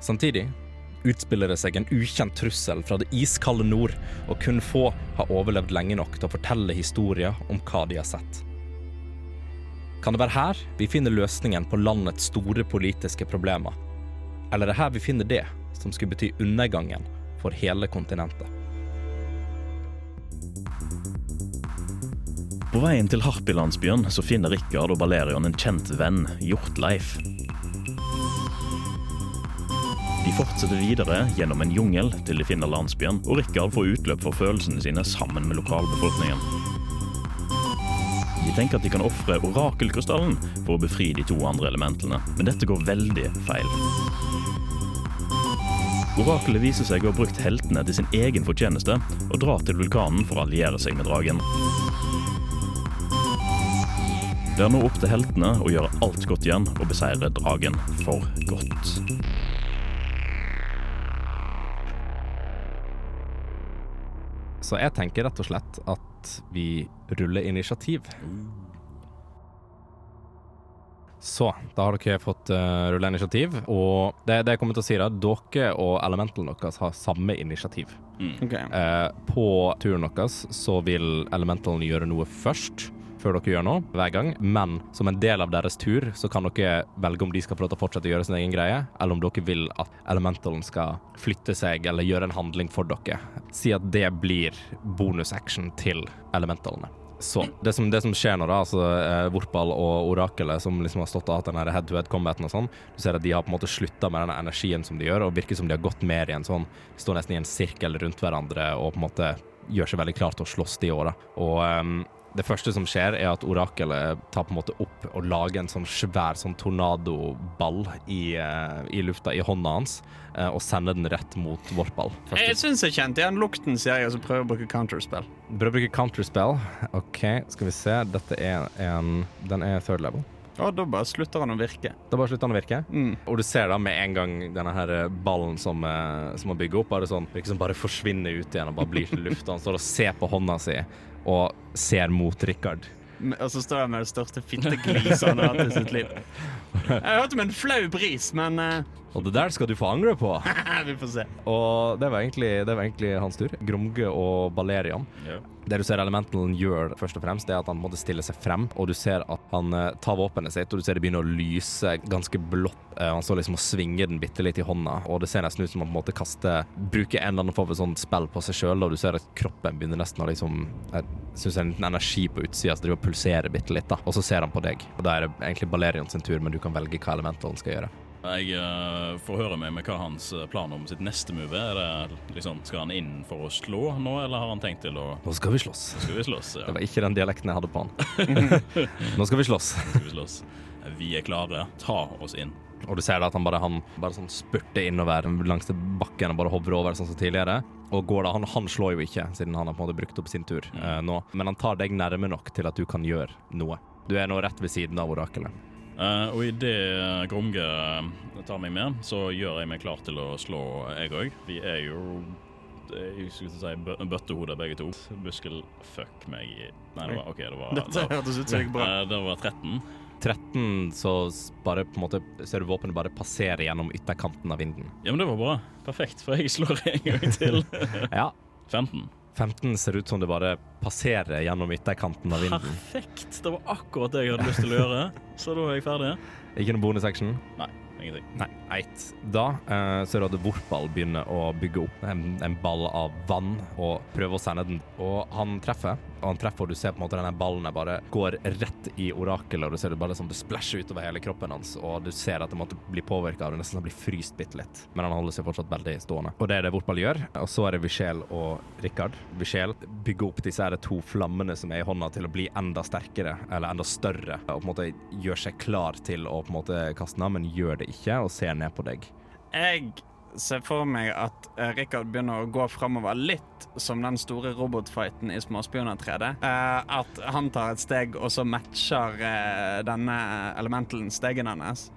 Samtidig utspiller det seg en ukjent trussel fra det iskalde nord, og kun få har overlevd lenge nok til å fortelle historier om hva de har sett. Kan det være her vi finner løsningen på landets store politiske problemer? Eller er det her vi finner det som skulle bety undergangen for hele kontinentet? På veien til Harpilandsbyen så finner Rikard og Balerion en kjent venn, Hjortleif. De fortsetter videre gjennom en jungel til de finner landsbyen, og Rikard får utløp for følelsene sine sammen med lokalbefolkningen. De tenker at de kan ofre orakelkrystallen for å befri de to andre elementene, men dette går veldig feil. Orakelet viser seg å ha brukt heltene til sin egen fortjeneste og drar til vulkanen for å alliere seg med dragen. Det er nå opp til heltene å gjøre alt godt igjen og beseire dragen for godt. Så jeg tenker rett og slett at vi ruller initiativ. Så, da har dere fått uh, rulle initiativ, og det, det jeg kommer til å si, da, dere og elementalen deres har samme initiativ. Mm. Okay. Uh, på turen deres så vil elementalen gjøre noe først, før dere gjør noe, hver gang. Men som en del av deres tur så kan dere velge om de skal få lov til å fortsette å gjøre sin egen greie, eller om dere vil at elementalen skal flytte seg eller gjøre en handling for dere. Si at det blir bonusaction til elementalene. Så det som, det som skjer nå, da, altså eh, Vorpal og Orakelet, som liksom har stått og hatt den her head-to-head-combaten og sånn, du ser at de har på en måte slutta med den energien som de gjør, og virker som de har gått mer i en sånn står nesten i en sirkel rundt hverandre og på en måte gjør seg veldig klar til å slåss de åra. Og ehm, det første som skjer, er at orakelet tar på en måte opp og lager en sånn svær sånn tornadoball i, uh, i lufta i hånda hans, uh, og sender den rett mot Vorpal. Jeg syns jeg kjente igjen lukten, sier jeg, og så prøver jeg å bruke counterspell. Prøver å bruke counterspell. OK, skal vi se. Dette er en Den er third level. Ja, da bare slutter han å virke. Da bare slutter han å virke. Mm. Og du ser da med en gang denne her ballen som, eh, som han bygger opp, bare sånn, virker som bare forsvinner ut igjen og bare blir til luft. Han står og ser på hånda si og ser mot Rikard. Og så står jeg med det største fittegliset han har hatt i sitt liv. Jeg hørte om en flau bris, men eh, Og det der skal du få angre på. vi får se. Og det var egentlig, det var egentlig hans tur. Gromge og Balerian. Ja. Det du ser elementalen gjør, først og fremst, det er at han måtte stille seg frem, og du ser at han eh, tar våpenet sitt, og du ser det begynner å lyse ganske blått. Eh, han står liksom og svinger den bitte litt i hånda, og det ser nesten ut som han på en måte kaster Bruker en eller annen form for sånn spill på seg sjøl, og du ser at kroppen begynner nesten å liksom Jeg syns det er en liten energi på utsida som driver og pulserer bitte litt, da. Og så ser han på deg. Og da er det egentlig Balerian sin tur, men du kan velge hva elementalen skal gjøre. Jeg uh, får høre med hva hans eh, plan om sitt neste move er. Det liksom, skal han inn for å slå nå, eller har han tenkt til å Nå skal vi slåss. Skal vi slåss? Ja, Det var ikke den dialekten jeg hadde på han. Nå skal vi slåss. skal vi slåss. Vi er klare. Ta oss inn. Og du ser da at han bare, han bare sånn spurter innover langs bakken og bare hovrer over sånn som tidligere. Og går da, han, han slår jo ikke, siden han har på en måte brukt opp sin tur eh, nå. Men han tar deg nærme nok til at du kan gjøre noe. Du er nå rett ved siden av orakelet. Eh, og idet Gromge eh, tar meg med, så gjør jeg meg klar til å slå, jeg òg. Vi er jo jeg skulle si bø bøttehoder begge to. Buskel, fuck meg i Nei, det var OK, det var, Dette det, hørtes ut som det gikk bra. eh, det var 13. 13, så bare på en måte ser du våpenet bare passere gjennom ytterkanten av vinden. Ja, men det var bra. Perfekt, for jeg slår en gang til. Ja. 15. 15 ser ut som det bare passerer gjennom ytterkanten av vinden. Perfekt! Det var akkurat det jeg hadde lyst til å gjøre. Så da er jeg ferdig. Ikke noe bonusaction? Nei, ingenting. Nei, eit. Da eh, ser du at Vorpal begynner å bygge opp en, en ball av vann og prøver å sende den. Og han treffer, og han treffer, og du ser på en måte denne ballen bare går rett i orakelet, og du ser det bare som det splæsjer utover hele kroppen hans, og du ser at det måtte bli påvirka av det, nesten blir fryst bitte litt. Men han holder seg fortsatt veldig stående. Og det er det Vortball gjør. Og så er det Vichel og Rikard. Vichel bygger opp disse her to flammene som er i hånda til å bli enda sterkere, eller enda større, og på en måte gjør seg klar til å på en måte kaste den av, men gjør det ikke, og ser ned på deg. Jeg ser for meg at uh, Rikard begynner å gå framover litt som den store robotfighten i Småspioner 3D. Eh, at han tar et steg, og så matcher uh, denne elementalen stegen hans.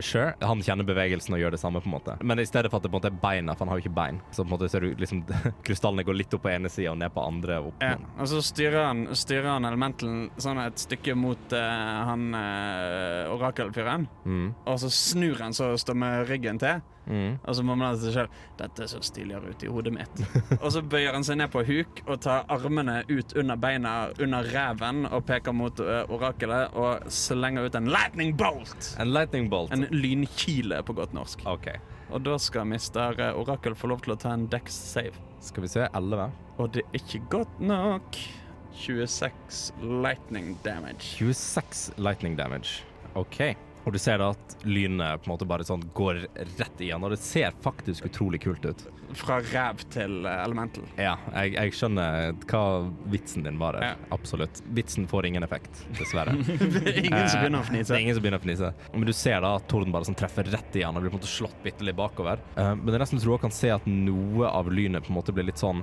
Sure. Han kjenner bevegelsen og gjør det samme, på en måte. Men i stedet for at det på en måte er beina, for han har jo ikke bein, så på en måte ser du liksom krystallene går litt opp på ene sida og ned på andre. Opp. Ja, og så styrer han, styrer han elementalen sånn et stykke mot uh, han uh, orakelfyren. Mm. Og så snur han så og står med ryggen til. Mm. Og så må man til seg selv Dette ser stiligere ut i hodet mitt. og så bøyer han seg ned på huk og tar armene ut under beina, under ræven, og peker mot uh, orakelet og slenger ut en lightning bolt! En lightning bolt. En lynkile på godt norsk. OK. Og da skal Mr. Orakel få lov til å ta en dex save. Skal vi se. 11. Og det er ikke godt nok. 26 lightning damage. 26 lightning damage. OK. Og du ser da at lynet på en måte bare sånn går rett igjen, og det ser faktisk utrolig kult ut. Fra ræv til eh, elemental. Ja, jeg, jeg skjønner hva vitsen din var. her. Ja. Absolutt. Vitsen får ingen effekt, dessverre. Det er ingen som begynner å Det fnise. er ingen som begynner å fnise. Men du ser da at torden bare sånn treffer rett igjen og blir på en måte slått bitte litt bakover. Eh, men det er nesten så du også kan se at noe av lynet på en måte blir litt sånn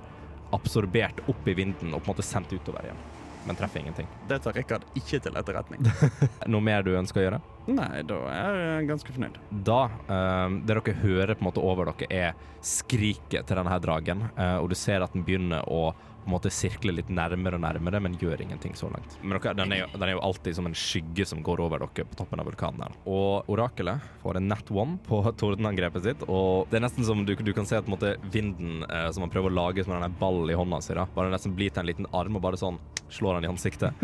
absorbert opp i vinden og på en måte sendt utover igjen. Men treffer ingenting. Det tar Rikard ikke til etterretning. Noe mer du ønsker å gjøre? Nei, da er jeg ganske fornøyd. Da, eh, det dere hører på en måte over dere, er skriket til denne her dragen, eh, og du ser at den begynner å på en måte sirkle litt nærmere og nærmere, men gjør ingenting så langt. Men dere, den, er jo, den er jo alltid som en skygge som går over dere på toppen av vulkanen her. Og orakelet får en nat one på tordenangrepet sitt, og det er nesten som du, du kan se at måte, vinden eh, som han prøver å lage som denne ballen i hånda si, da, bare nesten blir til en liten arm og bare sånn slår han i ansiktet.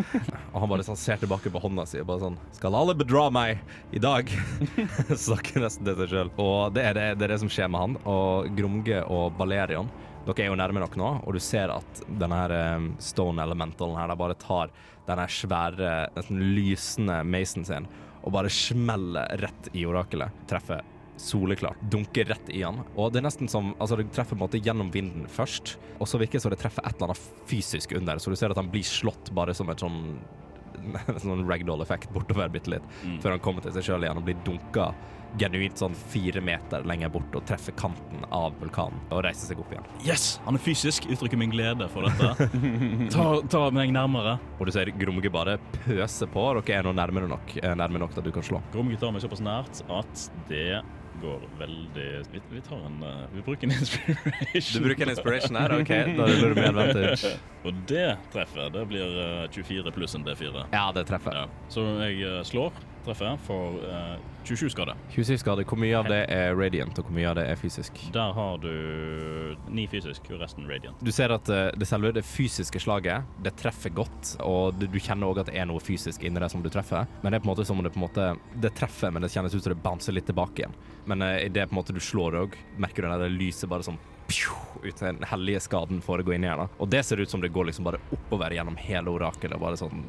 og han bare sånn ser tilbake på hånda si og bare sånn Skal alle bedra meg i dag? Snakker nesten til seg sjøl. Og det er det, det er det som skjer med han. Og Gromge og Balerion dere er jo nærme nok nå, og du ser at denne her eh, stone elementalen her bare tar denne svære, nesten lysende mason sin og bare smeller rett i orakelet. Treffer soleklart. Dunker rett i han. Og det er nesten som Altså, det treffer på en måte gjennom vinden først, og så virker det som det treffer et eller annet fysisk under, så du ser at han blir slått bare som et sånn sånn ragdoll-effekt bortover bitte litt, Mm. før han kommer til seg sjøl igjen og blir dunka genuint sånn fire meter lenger bort og treffer kanten av vulkanen og reiser seg opp igjen. Yes, han er fysisk. Uttrykker min glede for dette. Ta, ta meg nærmere. Og du ser Gromge bare pøse på. Dere er nå nærmere nok, nærmere nok til at du kan slå. Gromge tar meg såpass nært at det går veldig Vi, vi tar en uh, Vi bruker en inspiration. Du bruker en inspiration her? OK, da ruller du med advantage. Og det treffer. Det blir uh, 24 pluss en D4. Ja, det treffer. Ja. Så jeg uh, slår, treffer, for eh, 27 skade. 27 skader. Hvor mye av det er radiant, og hvor mye av det er fysisk? Der har du ni fysisk og resten radiant. Du ser at eh, det selve det fysiske slaget, det treffer godt, og du, du kjenner òg at det er noe fysisk inni det som du treffer. Men det er på en måte som om det på en måte Det treffer, men det kjennes ut som det bouncer litt tilbake igjen. Men uh, det på en måte du slår òg, merker du det der lyset bare sånn pju, ut den hellige skaden for å gå inn her. da. Og det ser ut som det går liksom bare oppover gjennom hele orakelet, bare sånn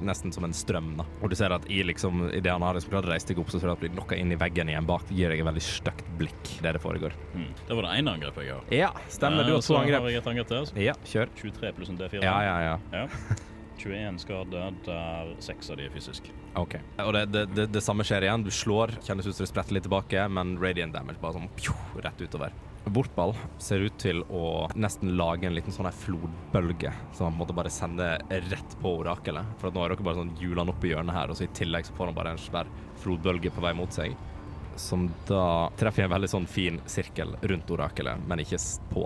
nesten som en strøm. da. Og du ser at i liksom, i det han har liksom klart å reise deg opp, så ser du at du blir lokka inn i veggen igjen bak. Det gir deg et veldig stygt blikk, det det foregår. Mm. Det var det ene angrepet jeg har. Ja, stemmer. Du Eh, har så to angrep. har jeg et angrep til. Ja, kjør. 23 pluss en D4. Ja, ja, ja. Ja. 21 skade, der seks av de er fysisk. OK. Og det, det, det, det samme skjer igjen. Du slår, kjennes ut som det spretter litt tilbake, men radiant damage bare sånn pju, rett utover. Bortball ser ut til å nesten lage en liten sånn her flodbølge som han måte bare sender rett på orakelet. For nå er dere bare sånn hjulene opp i hjørnet her, og så i tillegg så får han bare en svær flodbølge på vei mot seg. Som da treffer en veldig sånn fin sirkel rundt orakelet, men ikke på.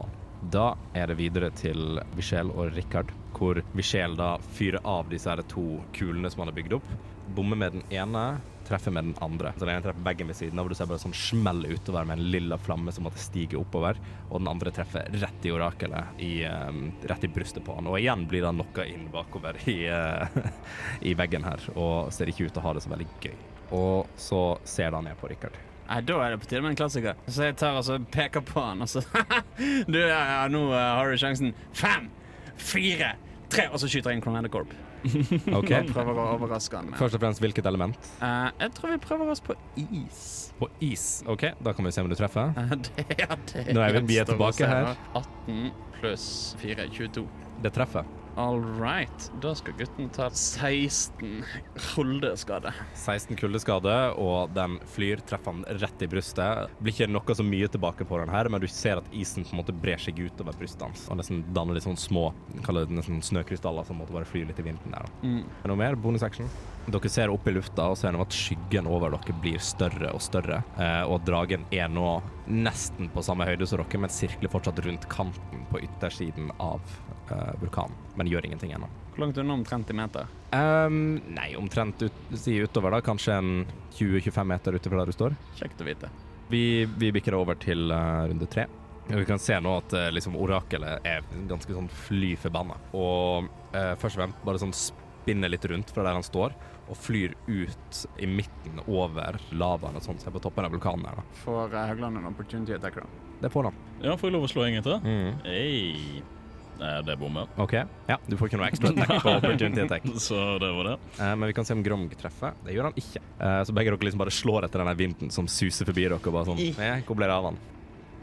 Da er det videre til Vichel og Rikard, hvor Vichel da fyrer av disse her to kulene som han har bygd opp. Bommer med den ene, treffer med den andre. Så den ene treffer veggen ved siden av, og du ser bare sånn smell utover med en lilla flamme som måtte stige oppover. Og den andre treffer rett i orakelet, i, um, rett i brystet på han. Og igjen blir han knocka inn bakover i, uh, i veggen her, og ser ikke ut til å ha det så veldig gøy. Og så ser han ned på Rikard. Nei, Da er det på tide med en klassiker. Så jeg tar altså peker på han, og så Du, ja, ja, nå eh, har du sjansen. Fem, fire, tre, og så skyter jeg inn Cronada Corp. OK. Og prøver å overraske han. med. Først og fremst hvilket element? Eh, jeg tror vi prøver oss på is. På is. OK, da kan vi se om du treffer. Eh, det, ja, det Nå er vi- vi er tilbake her. 18 pluss 4, 22. Det treffer. All right. Da skal gutten ta 16 kuldeskade. 16 kuldeskade, og den flyr, treffer han rett i brystet. Blir ikke noe så mye tilbake på den her, men du ser at isen på en måte brer seg utover brystet hans. Og nesten danner litt sånn små kaller det nesten snøkrystaller som måtte bare fly litt i vinden der. da. Mm. Er det Noe mer? Bonusaction? Dere ser opp i lufta og ser at skyggen over dere blir større og større. Eh, og dragen er nå nesten på samme høyde som dere, men sirkler fortsatt rundt kanten på yttersiden av uh, vulkanen. Men gjør ingenting ennå. Hvor langt unna omtrent i meter? Um, nei, omtrent ut, si utover, da. Kanskje en 20-25 meter fra der du står. Kjekt å vite. Vi, vi bikker over til uh, runde tre. Og vi kan se nå at uh, liksom orakelet er ganske sånn fly forbanna. Og først og fremst bare sånn spinner litt rundt fra der han står, og flyr ut i midten over lavaen og sånn som er på toppen av vulkanen her. da. Får Haugland en opportunity attack, da? Det får han. Ja, får jeg lov å slå en gang til? Mm. Hey. Nei, det bommer. OK. Ja, du får ikke noe ekstra attack på opportunity attack. Så det var det. Eh, men vi kan se om Gromg treffer. Det gjør han ikke. Eh, så begge dere liksom bare slår etter denne vinden som suser forbi dere. og bare sånn, eh, Hvor ble det av han?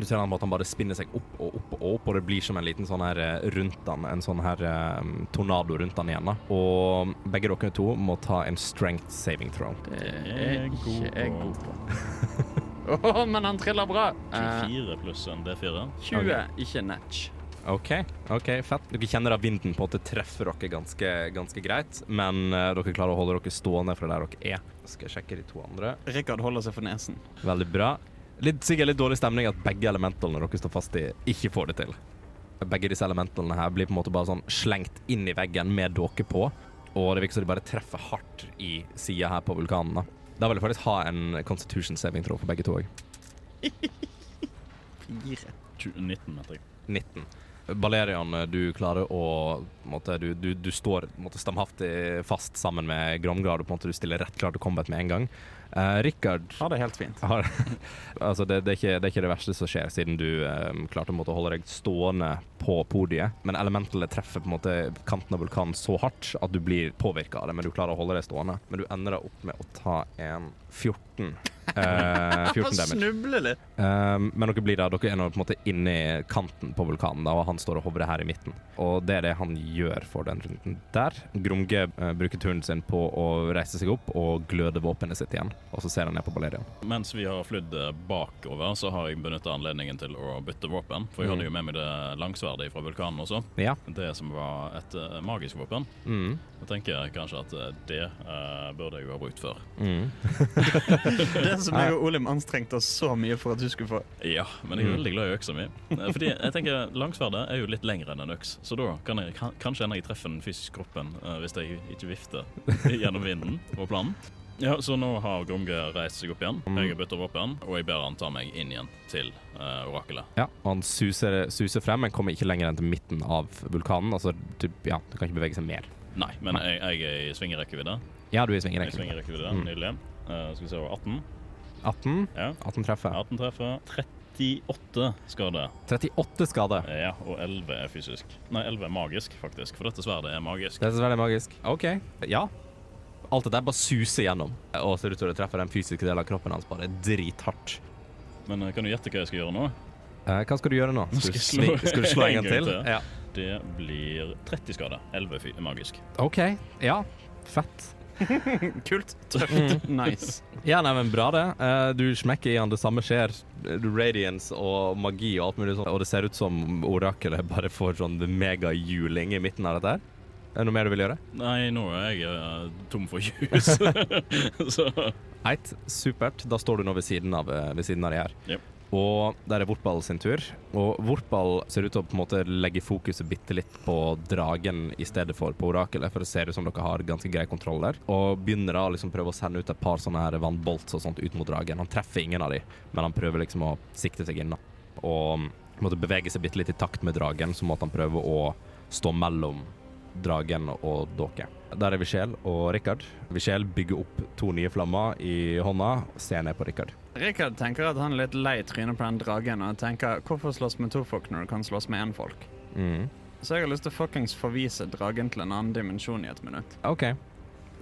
Du ser han at han bare spinner seg opp og opp og opp, og det blir som en liten sånn her eh, rundt han, en sånn her um, tornado rundt han igjen. da. Og begge dere to må ta en strength saving throw. Det er ikke jeg god på. Åh, men han triller bra. Eh, 24 pluss en D4. 20, ikke natch. OK, ok, fett. Dere kjenner at vinden på en måte treffer dere ganske, ganske greit, men uh, dere klarer å holde dere stående fra der dere er. Skal jeg sjekke de to andre. Rikard holder seg for nesen. Veldig bra. Litt, sikkert litt dårlig stemning at begge elementene dere står fast i, ikke får det til. Begge disse elementene her blir på en måte bare sånn slengt inn i veggen med dere på, og det virker som de bare treffer hardt i sida her på vulkanen. Da Da vil jeg faktisk ha en constitution saving throw for begge to òg. 19, mener jeg. 19. Balerian, du klarer å måtte, du, du, du står måtte, stamhaftig fast sammen med Gromgrad. og på en måte du stiller rett klar til combat med en gang. Uh, Rikard Ha det helt fint. har, altså det, det, er ikke, det er ikke det verste som skjer, siden du um, klarte å holde deg stående på podiet. Men elementalet treffer på en måte kanten av vulkanen så hardt at du blir påvirka av det, men du klarer å holde deg stående. Men du ender opp med å ta en 14. Eh, 14 damage. Snuble litt. Um, men dere blir da, dere er nå på en måte inni kanten på vulkanen, da, og han står og hovrer her i midten. Og det er det han gjør for den runden der. Gromge eh, bruker turen sin på å reise seg opp og gløde våpenet sitt igjen. Og så ser han ned på Balerian. Mens vi har flydd eh, bakover, så har jeg benytta anledningen til å bytte våpen. For jeg hadde jo med meg det langsverdet fra vulkanen også. Ja. Det som var et eh, magisk våpen. Mm. Jeg tenker kanskje at eh, det uh, burde jeg jo ha brukt før. Mm. Det som jeg og Olim anstrengte oss så mye for at du skulle få. Ja, men jeg er Mm. veldig glad i øksa mi. Fordi jeg tenker langsverdet er jo litt lengre enn en øks, så da kan jeg kan, kanskje jeg treffer den fysiske kroppen uh, hvis jeg ikke vifter gjennom vinden på planen. Ja, så nå har Gromge reist seg opp igjen. Mm. Jeg har bytta våpen, og jeg ber han ta meg inn igjen til uh, orakelet. Ja, og han suser, suser frem, men kommer ikke lenger enn til midten av vulkanen. Altså, du, ja, du kan ikke bevege seg mer. Nei, men jeg, jeg er i svingerekkevidde. Ja, du er i er svingerekkevidde, Mm. Nydelig. Uh, skal vi se 18. 18. Ja. 18 treffer. 18 treffer. 38 skade. 38 skade. Ja, og 11 er fysisk. Nei, 11 er magisk, faktisk. For dette sverdet er magisk. Dette sverdet er magisk. OK. Ja. Alt dette bare suser gjennom, og ser ut til å treffe den fysiske delen av kroppen hans bare drithardt. Men eh, kan du gjette hva jeg skal gjøre nå? Eh, hva skal du gjøre nå? Skal du, skal slå skal du slå en gang til? Ja. Det blir 30 skader. 11 fy- magisk. OK. Ja. Fett. Kult. Tøft. Mm. Nice. Ja, nei, men bra det. Eh, du smekker i han, det samme skjer. Radiance og magi og alt mulig sånt. Og det ser ut som orakelet bare får sånn megahjuling i midten av dette her. Er det noe mer du vil gjøre? Nei, nå er jeg uh, tom for juice. Så Eit, supert. Da står du nå ved siden av, eh, ved siden av de her. Yep. Og der er Vortball sin tur. Og Vortball ser ut til å på en måte legge fokuset bitte litt på dragen i stedet for på orakelet, for det ser ut som dere har ganske grei kontroll der. Og begynner da å liksom prøve å sende ut et par sånne her vannbolts og sånt ut mot dragen. Han treffer ingen av de, men han prøver liksom å sikte seg inn. Og en måte bevege seg bitte litt i takt med dragen, så måtte han prøve å stå mellom dragen og Dåke. Der er Vichel og Rikard. Vichel bygger opp to nye flammer i hånda, ser ned på Rikard. Rikard tenker at han er litt lei trynet på den dragen og tenker hvorfor slåss med to folk når du kan slåss med én folk? Mm. Så jeg har lyst til å fuckings forvise dragen til en annen dimensjon i et minutt. OK.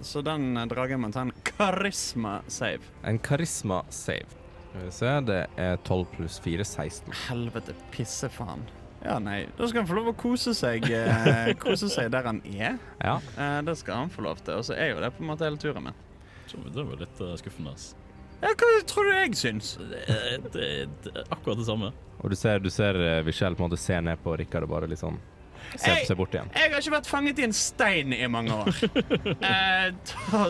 Så den eh, dragen må ta en karisma-save. En karisma-save. Skal vi se, det er 12 pluss 4, 16. Helvete pisse faen. Ja, nei, da skal han få lov å kose seg, eh, kose seg der han er. Ja. Eh, det skal han få lov til. Og så er jo det på en måte hele turen min. Så det var litt eh, skuffende. ass. Ja, hva tror du jeg syns? Det, er- det, det akkurat det samme. Og du ser, du ser eh, Michelle på en måte se ned på Rikard og bare litt sånn se, Hey! se bort igjen. Jeg har ikke vært fanget i en stein i mange år. eh,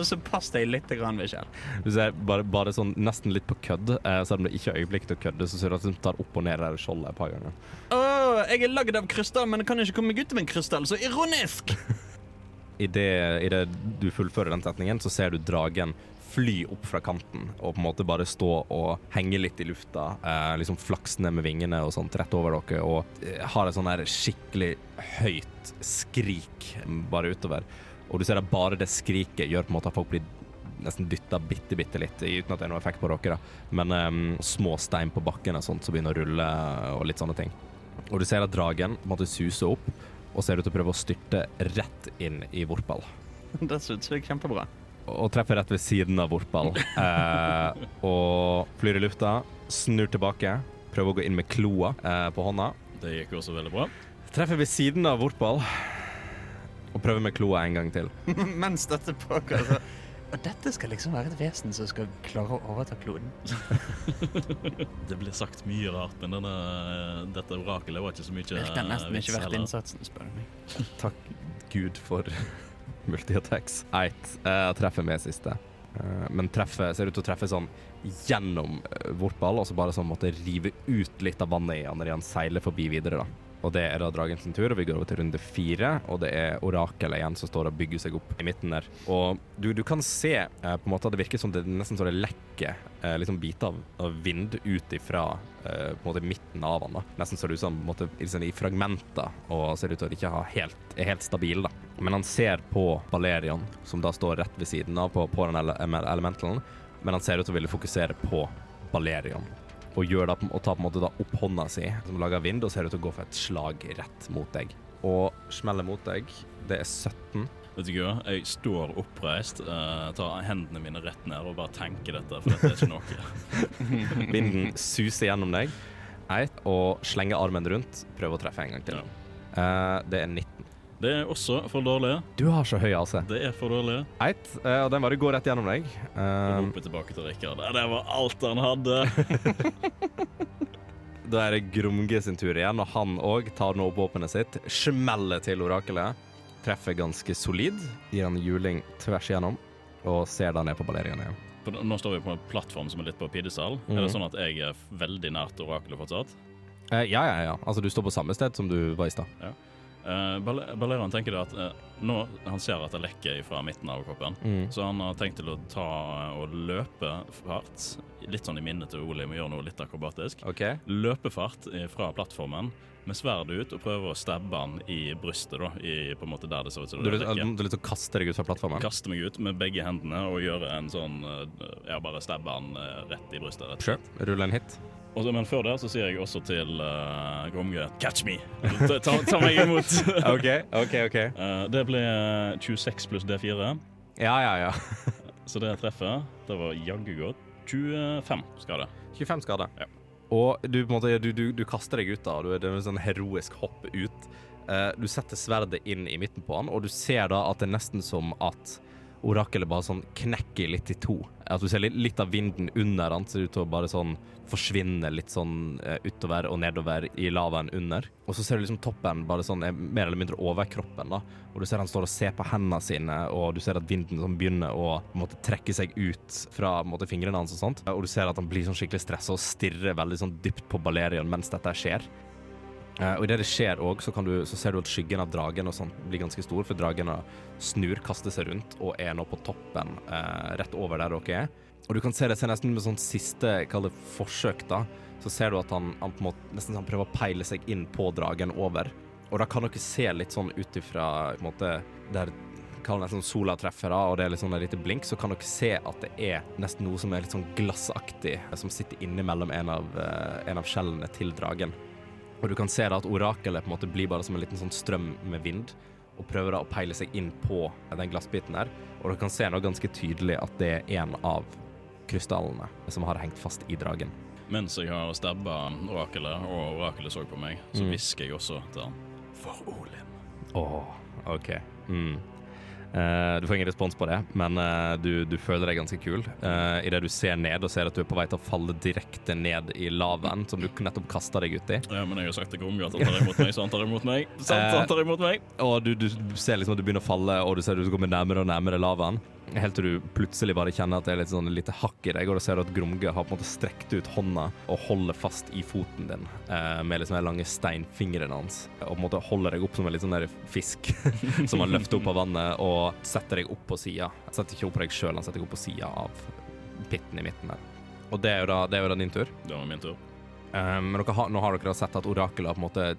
så pass deg litt, grann, Michelle. Du ser bare, bare sånn nesten litt på kødd, eh, selv om det ikke er øyeblikk til å kødde, så ser du at hun tar opp og ned det skjoldet et par ganger. Åh, jeg er lagd av krystall, men jeg kan ikke komme meg ut av en krystall. Så ironisk! Idet du fullfører den setningen, så ser du dragen fly opp fra kanten og på en måte bare stå og henge litt i lufta, eh, liksom flaksende med vingene og sånt rett over dere, og eh, har et sånn der skikkelig høyt skrik bare utover. Og du ser at bare det skriket gjør på en måte at folk blir nesten dytta bitte, bitte litt, uten at det er noe effekt på dere, da. Men eh, små stein på bakken og sånt som begynner å rulle og litt sånne ting. Og du ser at dragen måte suser opp og ser ut til å prøve å styrte rett inn i Vorpal. Det syns jeg er kjempebra. Og treffer rett ved siden av vortball. Eh, og flyr i lufta, snur tilbake, prøver å gå inn med kloa eh, på hånda. Det gikk også veldig bra. Treffer ved siden av vortball og prøver med kloa en gang til. Mens dette pågår, Altså. Og dette skal liksom være et vesen som skal klare å overta kloden. Det ble sagt mye rart, men denne, dette orakelet var ikke så mye Virker nesten ikke verdt innsatsen, spør du meg. Takk Gud for multi-attacks. Eit Jeg treffer med siste. Eh, men treffer, ser ut til å treffe sånn gjennom vortball, Vorpal, og så bare sånn måtte rive ut litt av vannet i han når han seiler forbi videre. da. Og det er da dragen sin tur, og vi går over til runde fire. Og det er orakelet igjen som står og bygger seg opp i midten der. Og du, du kan se eh, på en måte at det virker som det nesten så det lekker eh, liksom biter av, vind ut ifra eh, på en måte midten av han. da. Nesten så det ut som på en måte, liksom, i fragmenter, og ser ut til å ikke ha helt, er helt stabil. da. Men han ser på Valerion, som da står rett ved siden av på, på den ele elementalen, men han ser ut til å ville fokusere på Balerion og, da, og tar på en måte da opp hånda si, som lager vind, og ser ut til å gå for et slag rett mot deg. Og smeller mot deg. Det er 17. Vet du hva, jeg står oppreist, uh, tar hendene mine rett ned og bare tenker dette, for dette er ikke noe. Vinden suser gjennom deg og slenger armen rundt. Prøver å treffe en gang til. Uh, det er 19. Det er også for dårlig. Du har så høy AC. Det er for dårlig. Eit, eh, og den bare går rett gjennom deg. Um, Eh, roper tilbake til Rikard. Det var alt han hadde. Da er det Grumge sin tur igjen, og han òg tar nå opp våpenet sitt, smeller til orakelet. Treffer ganske solid, gir han juling tvers igjennom, og ser da ned på Balerian igjen. Nå står vi på en plattform som er litt på pidestall. Er Mhm. det sånn at jeg er veldig nært orakelet fortsatt? Eh, ja, ja, ja. Altså, du står på samme sted som du var i stad. Uh, Balerian tenker det at eh, nå han ser at det lekker fra midten av kroppen, Mm. så han har tenkt til å ta og løpe fart. Litt sånn i minnet til Ole, vi gjøre noe litt akrobatisk. Okay. Løpefart eh, fra plattformen med sverdet ut og prøver å stabbe han i brystet, da, i på en måte der det ser ut som Du, det du, lekker. du å kaste deg ut fra plattformen? Kaste meg ut med begge hendene og gjøre en sånn eh, Ja, bare stabbe han eh, rett i brystet. rett og Sure. Rulle en hit. Og så- men før det så sier jeg også til uh, Gromge Catch me! Ta, ta, ta meg imot! OK, OK. ok Uh, det ble 26 pluss D4, Ja, ja, ja. så det treffer. Det var jaggu godt. 25 skade. 25 skade. Ja. Og du, måte, du, du, du kaster deg ut da, du, det er en sånn heroisk hopp ut. Uh, du setter sverdet inn i midten på han, og du ser da at det er nesten som at orakelet bare sånn knekker litt i to. At du ser litt, litt av vinden under han ser ut til å bare sånn forsvinne litt sånn eh, utover og nedover i lavaen under. Og så ser du liksom toppen bare sånn er mer eller mindre over kroppen, da. Og du ser han står og ser på hendene sine, og du ser at vinden sånn begynner å måtte trekke seg ut fra måtte, fingrene hans og sånt. Og du ser at han blir sånn skikkelig stressa og stirrer veldig sånn dypt på Balerion mens dette skjer. Eh, og idet det skjer òg, så, så ser du at skyggen av dragen og sånt blir ganske stor, for dragen snur, kaster seg rundt og er nå på toppen, uh, rett over der dere er. Og du kan se det ser nesten med sånn siste, det forsøk, da. Så ser du at han, han på en måte nesten han prøver å peile seg inn på dragen over. Og da kan dere se litt sånn ut ifra der Kall det nesten sola treffer, da, og det er litt sånn et lite blink, så kan dere se at det er nesten noe som er litt sånn glassaktig, som sitter innimellom en av, uh, en av skjellene til dragen. Og du kan se da at orakelet på en måte blir bare som en liten sånn strøm med vind, og prøver da å peile seg inn på den glassbiten der. Og du kan se nå ganske tydelig at det er en av krystallene som har hengt fast i dragen. Mens jeg har stabba orakelet, og orakelet så på meg, så Mm. jeg også til han For Olin. Åh, OK. Mm. Eh, du får ingen respons på det, men eh, du, du føler deg ganske kul. Uh, Idet du ser ned og ser at du er på vei til å falle direkte ned i lavaen som du nettopp kasta deg uti. Ja, men jeg har sagt til Gromge at han tar imot meg, så han tar imot meg. Så han tar imot meg. Og du, du ser liksom at du begynner å falle, og du ser at du kommer nærmere og nærmere lavaen. Helt til du plutselig bare kjenner at det er litt sånn lite hakk i deg, og du ser at Gromge har på en måte strekt ut hånda og holder fast i foten din eh, med liksom de lange steinfingrene hans. Og på en måte holder deg opp som en litt sånn der fisk som han løfter opp av vannet og setter deg opp på sida. Setter ikke opp på deg sjøl, han setter deg opp på sida av pitten i midten der. Og det er jo da, det er jo da din tur. Det var min tur. Eh, men har, nå har dere sett at orakelet har på en måte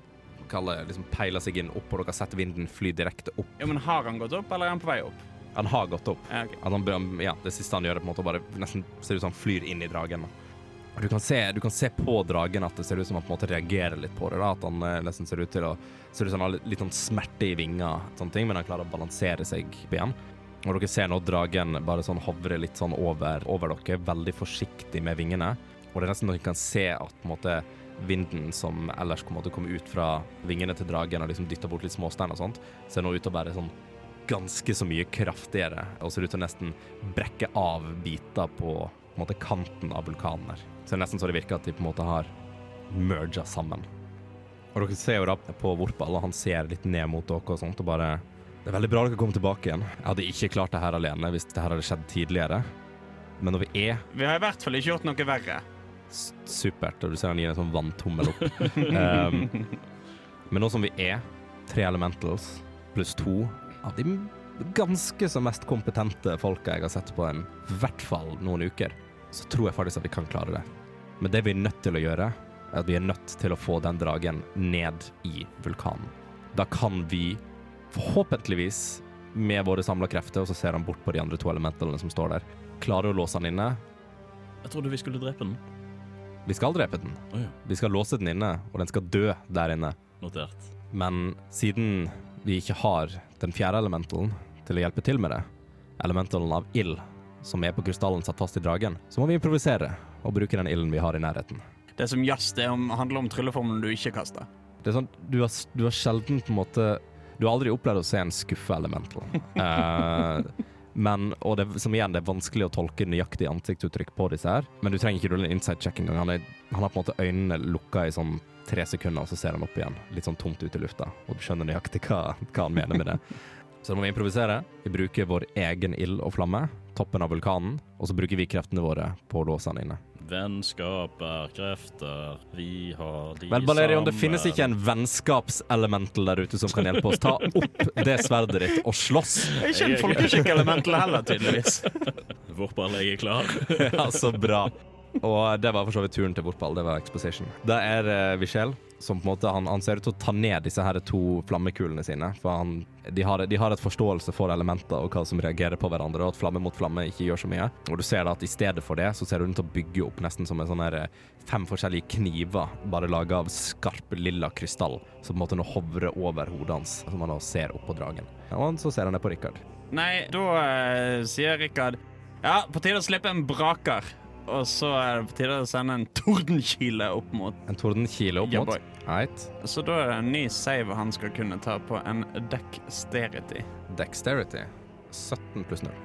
kaller, liksom peiler seg inn opp, og dere har sett vinden fly direkte opp. Ja, men Har han gått opp, eller er han på vei opp? Han har gått opp. Ja, okay. Han, ja, det siste han gjør, er på en måte å bare nesten ser ut som han flyr inn i dragen. Du kan, se, du kan se på dragen at det ser ut som han på en måte reagerer litt på det. da, At han eh, nesten ser ut til å ser ut som han har litt, sånn smerte i vinga, sånne ting, men han klarer å balansere seg igjen. Og dere ser nå dragen bare sånn hovre litt sånn over, over dere, veldig forsiktig med vingene. Og det er nesten dere kan se at på en måte vinden som ellers kommer kom ut fra vingene til dragen og liksom dytter bort litt småstein og sånt, ser nå ut til å være sånn ganske så mye kraftigere og ser ut til å nesten brekke av biter på, på en måte kanten av vulkanen her. Så det er nesten så det virker at de på en måte har merga sammen. Og dere ser jo da på Vorpal, og han ser litt ned mot dere og sånt, og bare Det er veldig bra dere kommer tilbake igjen. Jeg hadde ikke klart det her alene hvis det her hadde skjedd tidligere. Men når vi er Vi har i hvert fall ikke gjort noe verre. supert, og du ser han gir en sånn vanntommel opp. um, men nå som vi er tre elementals pluss to av de ganske så mest kompetente folka jeg har sett på en i hvert fall noen uker, så tror jeg faktisk at vi kan klare det. Men det vi er nødt til å gjøre, er at vi er nødt til å få den dragen ned i vulkanen. Da kan vi forhåpentligvis med våre samla krefter, og så ser han bort på de andre to elementalene som står der, klare å låse han inne. Jeg trodde vi skulle drepe den. Vi skal drepe den. Oh, ja, Vi skal låse den inne, og den skal dø der inne. notert. Men siden vi ikke har den fjerde elementalen til å hjelpe til med det, elementalen av ild, som er på krystallen satt fast i dragen, så må vi improvisere og bruke den ilden vi har i nærheten. Det som jazz det handler om trylleformelen du ikke kaster. Det er sånn, du har, du har sjelden på en måte Du har aldri opplevd å se en skuffe elemental. Eh, men, og det, som igjen, det er vanskelig å tolke nøyaktig ansiktsuttrykk på disse her. Men du trenger ikke rulle en inside check engang. Han, han har på en måte øynene lukka i sånn tre sekunder, og så ser han opp igjen. Litt sånn tomt ut i lufta. Og du skjønner nøyaktig hva, hva han mener med det. Så da må vi improvisere. Vi bruker vår egen ild og flamme, toppen av vulkanen, og så bruker vi kreftene våre på å låse han inne. Vennskap er krefter, vi har de Vel, Balerion, det finnes ikke en vennskapselemental der ute som kan hjelpe oss. Ta opp det sverdet ditt og slåss. Ikke en folkeskikk-elemental heller, tydeligvis. Vorpal, jeg er klar. Ja, så bra. Og det var for så vidt turen til Vorpal. Det var exposition. Det er uh, Vichel som på en måte han, han ser ut til å ta ned disse her to flammekulene sine. For han, de, har, de har et forståelse for elementer og hva som reagerer på hverandre, og at flamme mot flamme ikke gjør så mye. Og du ser da at i stedet for det, så ser du ut til å bygge opp nesten som en sånn her eh, fem forskjellige kniver, bare laga av skarp lilla krystall, som på en måte nå hovrer over hodet hans, som han da ser opp på dragen. Og så ser han ned på Rikard. Nei, da uh, sier Rikard Ja, på tide å slippe en braker. Og så er det på tide å sende en tordenkile opp mot En tordenkile opp mot. Right. Så da er det en ny save han skal kunne ta på en dexterity. Dexterity. 17 pluss 0.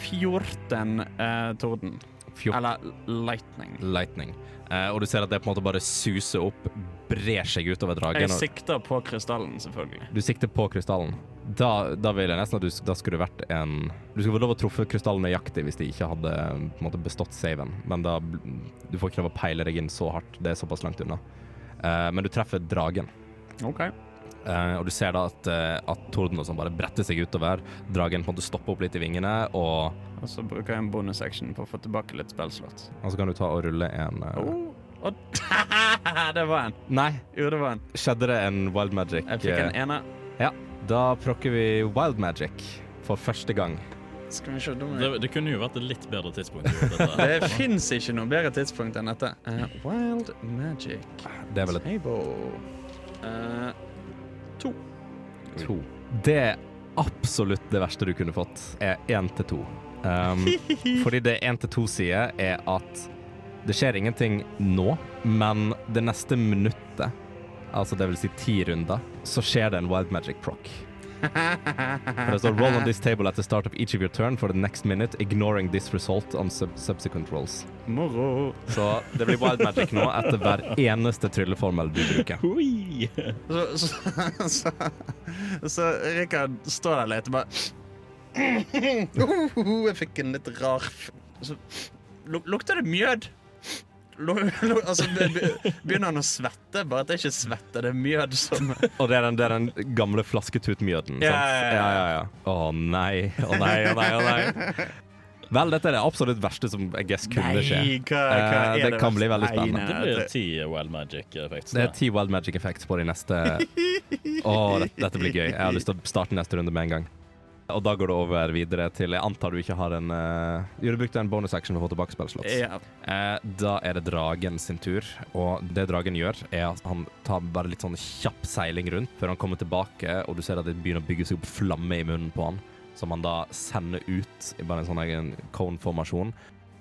14 eh, torden. 14 Eller lightning. lightning. Eh, og du ser at det på en måte bare suser opp, brer seg utover dragen. Jeg sikter på krystallen, selvfølgelig. du sikter på krystallen. Da, da vil jeg nesten at du da skulle vært en Du skulle få lov å truffe krystallen nøyaktig hvis de ikke hadde på en måte, bestått saven, men da Du får ikke lov å peile deg inn så hardt. Det er såpass langt unna. Eh, men du treffer dragen. OK. Eh, og du ser da at, uh, at torden og sånn bare bretter seg utover. Dragen på en måte stopper opp litt i vingene, og, Og så bruker jeg en bonusaction på å få tilbake litt spillslott. og så kan du ta og rulle en eh, Oh. Og det var en. Nei, Jo, det var en. skjedde det en wild magic? Jeg fikk en eh, ene. Ja, da prokker vi wild magic for første gang. Skal vi se Det, det kunne jo vært et litt bedre tidspunkt. dette. Det fins ikke noe bedre tidspunkt enn dette. Uh, wild magic. Det er vel et Table. Eh, to. to. Det er absolutt det verste du kunne fått, er én til to. Um, fordi det én til to sier, er at Det skjer ingenting nå, men det neste minuttet, altså det vil si ti runder, så skjer det en wild magic proc. For det står 'roll on this table at the start of each of your turn for the next minute, ignoring this result on sub subsequent rolls'. Moro. Så det blir wild magic nå etter hver eneste trylleformel du bruker. Hui! Så, så, så, så Rikard står der litt og bare oh, Jeg fikk en litt rar så, luk, Lukter det mjød? Altså, be- be- begynner han å svette? Bare at det er ikke svette, det er mjød som Og det er den, det er den gamle flasketutmjøden. Ja, sant? ja, ja. ja, ja, ja. Å nei, å nei, å nei, å nei. Vel, dette er det absolutt verste som jeg guess kunne skje. Nei, hva, hva Eh, er det det kan bli veldig spennende. nei, Det blir ti Wild Magic effects. Det er ti wild magic effects på de neste Å, dette, dette blir gøy. Jeg har lyst til å starte neste runde med en gang. Og da går det over videre til Jeg antar du ikke har en uh, du brukte en bonus action for å få tilbake spillslott. Ja. Uh, da er det dragen sin tur, og det dragen gjør, er at han tar bare litt sånn kjapp seiling rundt før han kommer tilbake, og du ser at det begynner å bygge seg opp flamme i munnen på han, som han da sender ut i bare en sånn egen cone-formasjon,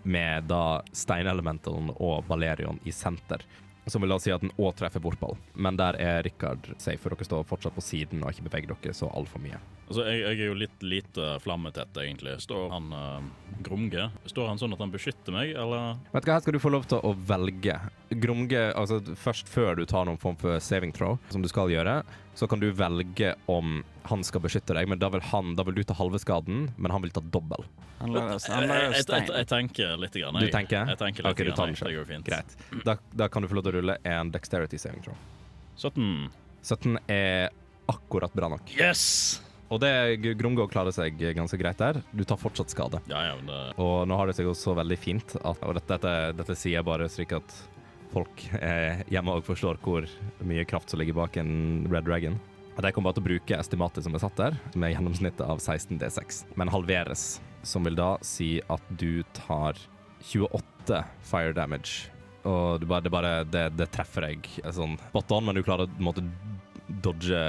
med da steinelementene og Balerion i senter. Som vil da si at den òg treffer bortball, men der er Rikard safe, for dere står fortsatt på siden og ikke beveger dere så altfor mye. Altså, jeg, jeg er jo litt lite flammetett, egentlig. Står han uh, Grumge Står han sånn at han beskytter meg, eller? Vet du hva, Her skal du få lov til å velge. Grumge, altså Først før du tar noen form for saving throw, som du skal gjøre, så kan du velge om han skal beskytte deg, men da vil, han, da vil du ta halve skaden, men han vil ta dobbel. Han lar Jeg, han lar oss jeg, jeg, jeg tenker litt. Grann, Du tenker? Jeg tenker litt Ok, du tar den jeg. selv. Greit. Da, da kan du få lov til å rulle en dexterity saving throw. 17. 17 er akkurat bra nok. Yes! Og det Grumge klarer seg ganske greit der. Du tar fortsatt skade. Ja, ja, men det Og nå har det seg også veldig fint at Og dette, dette, sier jeg bare slik at folk eh, hjemme òg forstår hvor mye kraft som ligger bak en Red Dragon. Og De kommer bare til å bruke estimatet som er satt der, med gjennomsnittet av 16 D6, men halveres. Som vil da si at du tar 28 fire damage. Og du bare, det, bare, det, det treffer deg sånn spot on, men du klarer å dodge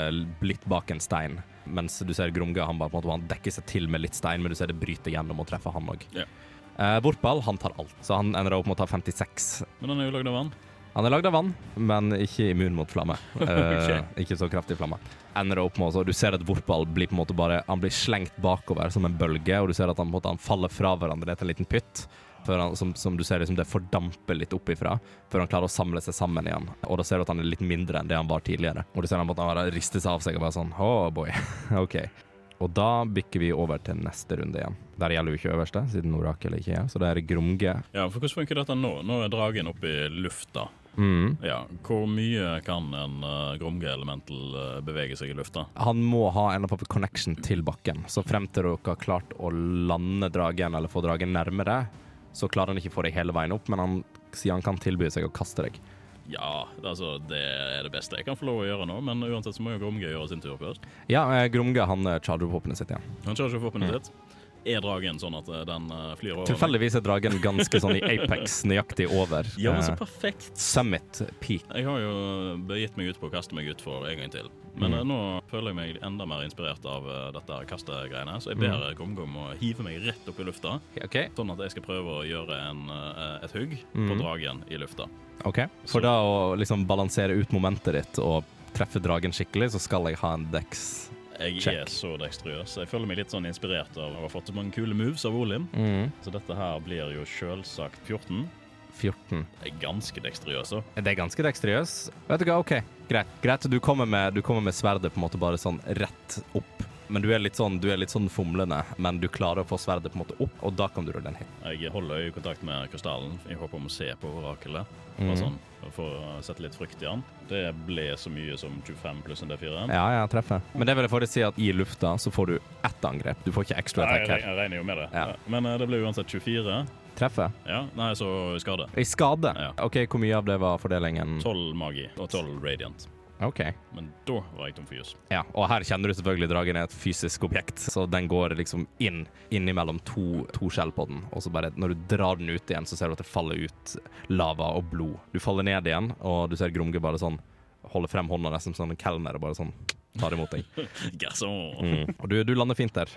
litt bak en stein. Mens du ser Grumge, han bare måte han dekker seg til med litt stein, men du ser det bryter gjennom og treffer han òg. Ja. Eh, han tar alt, så han ender opp med å ta 56. Men han er jo lagd av vann. Han er lagd av vann, men ikke immun mot flamme. Eh, ikke så kraftig flamme. Ender opp med også, Du ser at Vortball blir på en måte bare Han blir slengt bakover som en bølge, og du ser at han, måte, han faller fra hverandre ned til en liten pytt. Han, som, som du ser liksom det fordamper litt opp ifra, før han klarer å samle seg sammen igjen. Og da ser du at han er litt mindre enn det han var tidligere. Og du ser han måtte han rister seg av seg og bare sånn Oh boy, OK. Og da bikker vi over til neste runde igjen. Der gjelder jo ikke øverste, siden Orakel ikke er. Så det er Grumge. Ja, for Hvordan funker dette nå? Nå er dragen oppe i lufta. Mm. Ja, Hvor mye kan en uh, Gromge Elemental uh, bevege seg i lufta? Han må ha en eller annen connection til bakken. Så frem til dere har klart å lande dragen, eller få dragen nærmere, så klarer han ikke å få deg hele veien opp, men han sier han kan tilby seg å kaste deg. Ja, altså, det er det beste jeg kan få lov å gjøre nå, men uansett så må jo Gromge gjøre sin tur først. Ja, eh, Grumge han eh, charger opp våpenet sitt igjen. Han charger opp våpenet sitt. Er dragen sånn at eh, den eh, flyr over? Tilfeldigvis er dragen ganske sånn i Apex, nøyaktig over. Ja, men så eh, perfekt. Summit peak. Jeg har jo begitt meg ut på å kaste meg utfor en gang til. Men Mm. nå føler jeg meg enda mer inspirert av dette kastegreiene, så jeg ber Mm. Om å hive meg rett opp i lufta, OK. sånn at jeg skal prøve å gjøre en, et hugg Mm. på dragen i lufta. ok. For Så- da å liksom balansere ut momentet ditt og treffe dragen skikkelig, så skal jeg ha en dex. Jeg Check. er så dekstrøs. Jeg føler meg litt sånn inspirert av å ha fått så mange kule moves av Olim. Mm. Så dette her blir jo selvsagt 14. 14. Jeg er ganske dekstrøs, òg. Det er ganske dekstriøs. Vet du hva, OK, greit. greit. Du, kommer med, du kommer med sverdet på en måte bare sånn rett opp. Men du er litt sånn, du er litt sånn fomlende, men du klarer å få sverdet på en måte opp, og da kan du rulle en hit. Jeg holder øyekontakt med krystallen i håp om å se på orakelet. Mhm. Bare sånn, for å sette litt frykt i han. Det ble så mye som 25 pluss en D4. Ja, ja, treffer. Men det vil jeg faktisk si at i lufta så får du ett angrep. Du får ikke ekstra attack her. jeg regner jo med det. Ja. Men eh, det ble uansett 24. Treffer. Ja, Nei, så skade. I skade. Ja. OK, hvor mye av det var fordelingen? 12 magi og 12 radiant. OK. Men da var jeg tom for jus. Ja, og her kjenner du selvfølgelig dragen er et fysisk objekt, så den går liksom inn innimellom to, to skjell på den, og så bare når du drar den ut igjen, så ser du at det faller ut lava og blod. Du faller ned igjen, og du ser Gromge bare sånn holde frem hånda nesten som en kelner og bare sånn tar imot deg. Mm. Og du, du lander fint der.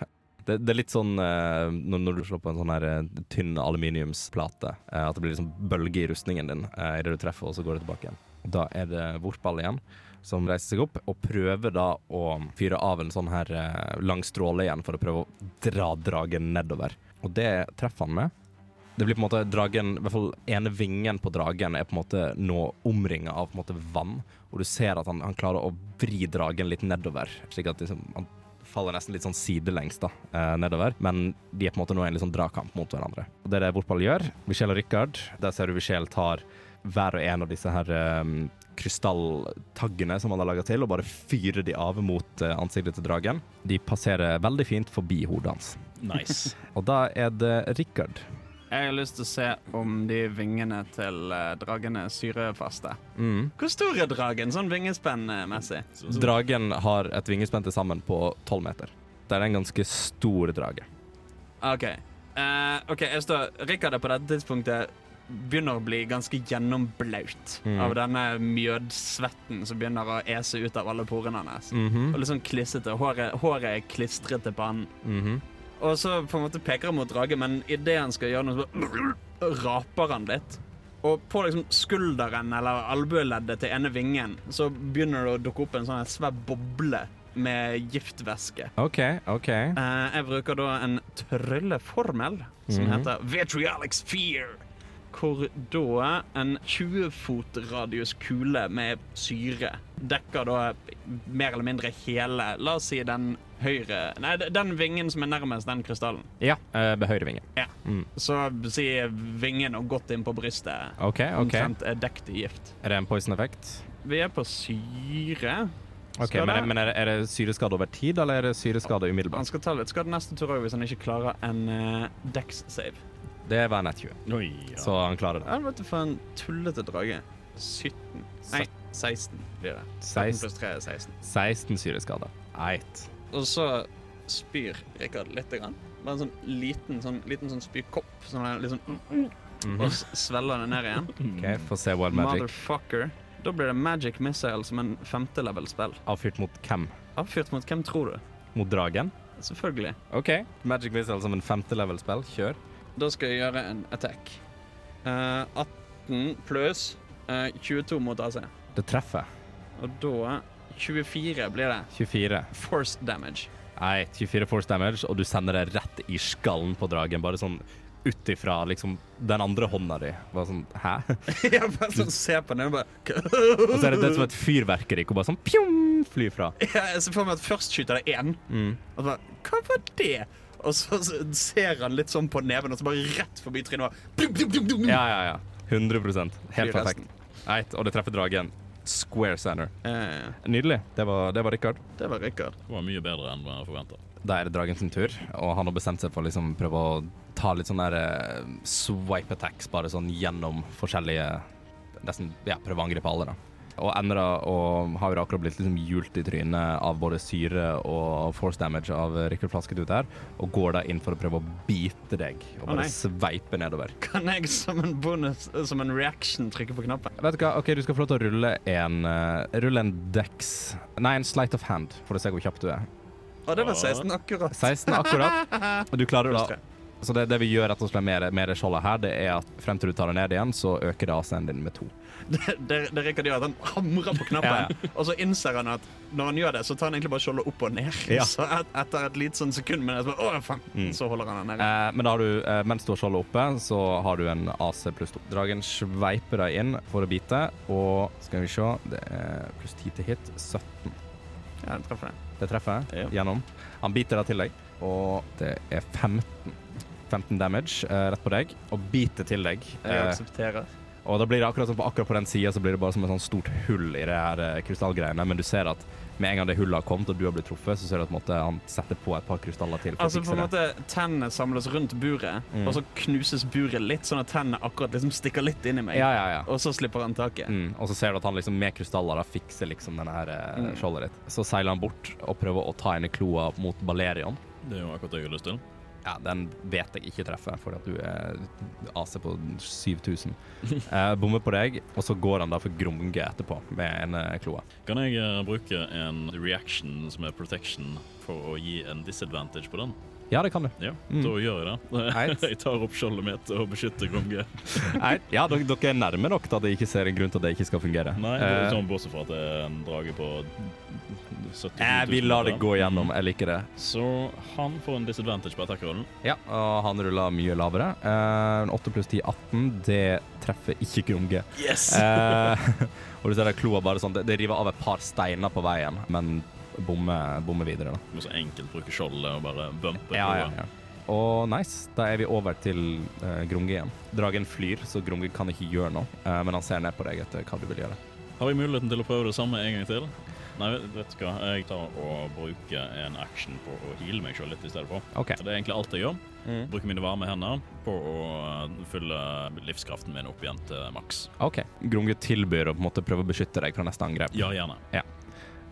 Det, det er litt sånn eh, når, når du slår på en sånn her eh, tynn aluminiumsplate, eh, at det blir liksom bølge i rustningen din uh, idet du treffer, og så går det tilbake igjen. Da er det Vortball igjen som reiser seg opp og prøver da å fyre av en sånn her eh, lang stråle igjen for å prøve å dra dragen nedover. Og det treffer han med. Det blir på en måte dragen, i hvert fall ene vingen på dragen er på en måte nå omringa av på en måte vann, og du ser at han, han klarer å vri dragen litt nedover, slik at liksom, han faller nesten litt sånn sidelengs da, eh, nedover. Men de er på en måte nå i en litt sånn dragkamp mot hverandre. Og det er det Vorpal gjør. Michelle og Richard, der ser du Michelle tar hver og en av disse her um, krystalltaggene som han har laga til, og bare fyrer de av mot uh, ansiktet til dragen. De passerer veldig fint forbi hodet hans. Nice. Og da er det Richard. Jeg har lyst til å se om de vingene til dragen er syrefaste. Mm. Hvor stor er dragen, sånn vingespennmessig? Dragen har et vingespenn til sammen på tolv meter. Det er en ganske stor drage. OK. Uh, ok, jeg står Rikard er på dette tidspunktet begynner å bli ganske gjennomblaut Mm. av denne mjødsvetten som begynner å ese ut av alle porene hennes. Mm -hmm. Og litt sånn klissete. Håret, håret er klistrete på han. -hmm. Og så på en måte peker han mot dragen, men idet han skal gjøre noe, så raper han litt. Og på liksom skulderen eller albueleddet til ene vingen så begynner det å dukke opp en sånn svær boble med giftvæske. OK, OK. Eh, jeg bruker da en trylleformel som Mhm. heter Vitriolic Sphere. Hvor da en 20 fot radius kule med syre dekker da mer eller mindre hele La oss si den høyre Nei, den vingen som er nærmest den krystallen. Ja, ved høyre vinge. Ja. Mm. Så si vingen og godt inn på brystet. OK, OK. Omtrent er dekt i gift. Er det en poison effect? Vi er på syre. Ok, Men, men er, det, er det syreskade over tid, eller er det syreskade umiddelbart? Han skal ta litt skade neste tur òg hvis han ikke klarer en uh, dex save. Det var nett 20, Oi, ja. så han klarer det. Ja, vet du, for en tullete drage. 17. Nei, 16 blir det. 17 16, pluss 3 er 16. 16 syreskader. Eit. Og så spyr Rikard lite grann. Bare en sånn liten sånn, liten sånn spykopp. Sånn der, liksom, mm. Og s- svelger det ned igjen. OK, få se Wild Magic. Motherfucker. Da blir det Magic Missile som en femte level spill. Avfyrt mot hvem? Avfyrt mot hvem tror du? Mot dragen? Selvfølgelig. OK. Magic Missile som en femte level-spill. Kjør. Da skal jeg gjøre en attack. Uh, 18 pluss uh, 22 mot AC. Det treffer. Og da 24 blir det. 24. Force damage. Nei, 24 force damage, og du sender det rett i skallen på dragen. Bare sånn ut ifra liksom den andre hånda di. Bare sånn Hæ? jeg bare sånn ser på den og bare Og så er det det som et fyrverkeri hvor bare sånn pjong flyr fra. Jeg ser for meg at først skyter det én, Mm. og så bare Hva var det? Og så ser han litt sånn på neven, og så bare rett forbi trynet. Ja, ja, ja. 100% Helt perfekt. Eit, og det treffer dragen. Square center. Eh, Nydelig. Det var, det var Rikard. det var Rikard. Det var mye bedre enn jeg forventa. Da er det dragen sin tur, og han har bestemt seg for å liksom prøve å ta litt sånne der, eh, swipe attacks bare sånn gjennom forskjellige Nesten ja, prøve å angripe alle, da. Og ender da og har jo akkurat blitt liksom hjult i trynet av både syre og force damage av Rikard Flaskedut her, og går da inn for å prøve å bite deg og bare oh, sveipe nedover. Kan jeg som en bonus, som en reaction, trykke på knappen? Vet du hva, ok, du skal få lov til å rulle en uh, Rulle en dex Nei, en sleight of hand, for å se hvor kjapp du er. Å, det var 16 akkurat. 16 akkurat. Og du klarer da. Så det, det vi gjør rett og slett med, med det skjoldet her, det er at frem til du tar det ned igjen, så øker det AC-en din med to. Det, det, det Rikard gjør, at han hamrer på knappen, og så innser han at når han gjør det, så tar han egentlig bare skjoldet opp og ned. Ja. Så et, etter et lite sånn sekund med det, så, bare, å, faen, Mm. så holder han den nede. Eh, men du, eh, mens du har skjoldet oppe, så har du en AC pluss to. Dragen sveiper deg inn for å bite, og skal vi se, det er pluss 10 til hit, 17. Ja, den treffer det. Det treffer Ja. gjennom. Han biter deg til deg, og det er 15. 15 damage eh, rett på deg, og biter til deg. Jeg Eh, aksepterer. Og da blir det akkurat som på, akkurat på den sida så blir det bare som et sånt stort hull i det her eh, krystallgreiene, men du ser at med en gang det hullet har kommet og du har blitt truffet, så ser du at måte, han setter på et par krystaller til. For Altså å på en måte Tennene samles rundt buret, Mm. og så knuses buret litt, sånn at tennene akkurat liksom stikker litt inn i meg. Ja, ja, ja. Og så slipper han taket. Mm, og så ser du at han liksom med krystaller da fikser liksom denne her Mm. skjoldet ditt. Så seiler han bort og prøver å ta inn i kloa mot Balerion. Det er jo akkurat det jeg har lyst til. Ja, den vet jeg ikke treffer, fordi at du er AC på 7000. Jeg bommer på deg, og så går han da for Gromge etterpå med en eh, kloa. Kan jeg eh, bruke en reaction som er protection for å gi en disadvantage på den? Ja, det kan du. Ja, Mm. da gjør jeg det. Jeg tar opp skjoldet mitt og beskytter Gromge. Nei, ja, dere, dere er nærme nok til at jeg ikke ser en grunn til at det ikke skal fungere. Nei, det er sånn bortsett fra at det er en drage på 70 000 eh, vi lar det gå gjennom. Jeg liker det. Så han får en disadvantage på attackerrollen. Ja, og han ruller mye lavere. Eh, 8 pluss 10, 18. Det treffer ikke Grunge. Yes! Eh, og du ser det kloa bare sånn Det, det river av et par steiner på veien, men bommer bomme videre, da. Du må så enkelt bruke skjoldet og bare bumpe. Ja, ja, ja. Og nice, da er vi over til uh, Grunge igjen. Dragen flyr, så Grunge kan ikke gjøre noe, Uh, men han ser ned på deg etter hva du vil gjøre. Har vi muligheten til å prøve det samme en gang til? Nei, vet, du hva. Jeg tar og bruker en action på å heale meg sjøl litt i stedet for. OK. Det er egentlig alt jeg gjør. Mm. Bruker mine varme hender på å eh, fylle livskraften min opp igjen til maks. ok. Grunge tilbyr å på en måte prøve å beskytte deg fra neste angrep. Ja, gjerne. Eh,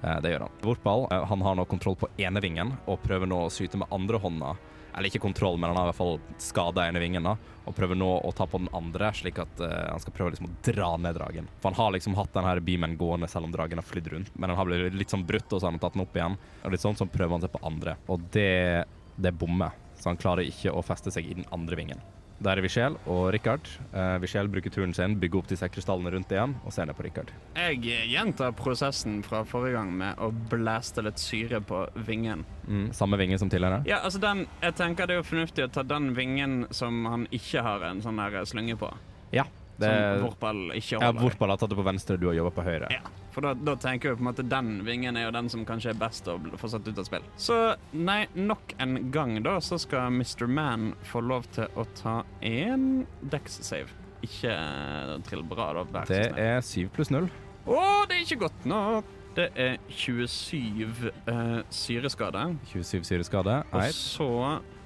det gjør han. Vorpal eh, han har nå kontroll på ene vingen og prøver nå å skyte med andre hånda. Eller ikke kontroll, men han har i hvert fall skada ene vingen da, og prøver nå å ta på den andre, slik at uh, han skal prøve liksom å dra ned dragen. For han har liksom hatt den her beamen gående selv om dragen har flydd rundt, men den har blitt litt sånn brutt, og så har han tatt den opp igjen. Og litt sånn så prøver han seg på andre, og det, det bommer. Så han klarer ikke å feste seg i den andre vingen. Der er Vichel og Rikard. Uh, Vichel bruker turen sin, bygger opp disse krystallene rundt igjen, og ser ned på Rikard. Jeg gjentar prosessen fra forrige gang med å blæste litt syre på vingen. Mm, samme vinge som tidligere. Ja, altså den, Jeg tenker det er jo fornuftig å ta den vingen som han ikke har en sånn der slynge på. Ja. Det, Som Vorpal ikke holder. ja. Vorpal har tatt det på venstre, du har jobba på høyre. Ja, for da, da tenker vi på en måte den vingen er jo den som kanskje er best å få satt ut av spill. Så nei, nok en gang da, så skal Mr. Man få lov til å ta én Dex-save. Ikke uh, trill bra, da. Vær Det er 7 pluss 0. Å, det er ikke godt nok! Det er 27 uh, syreskade. 27 syreskade. Og så,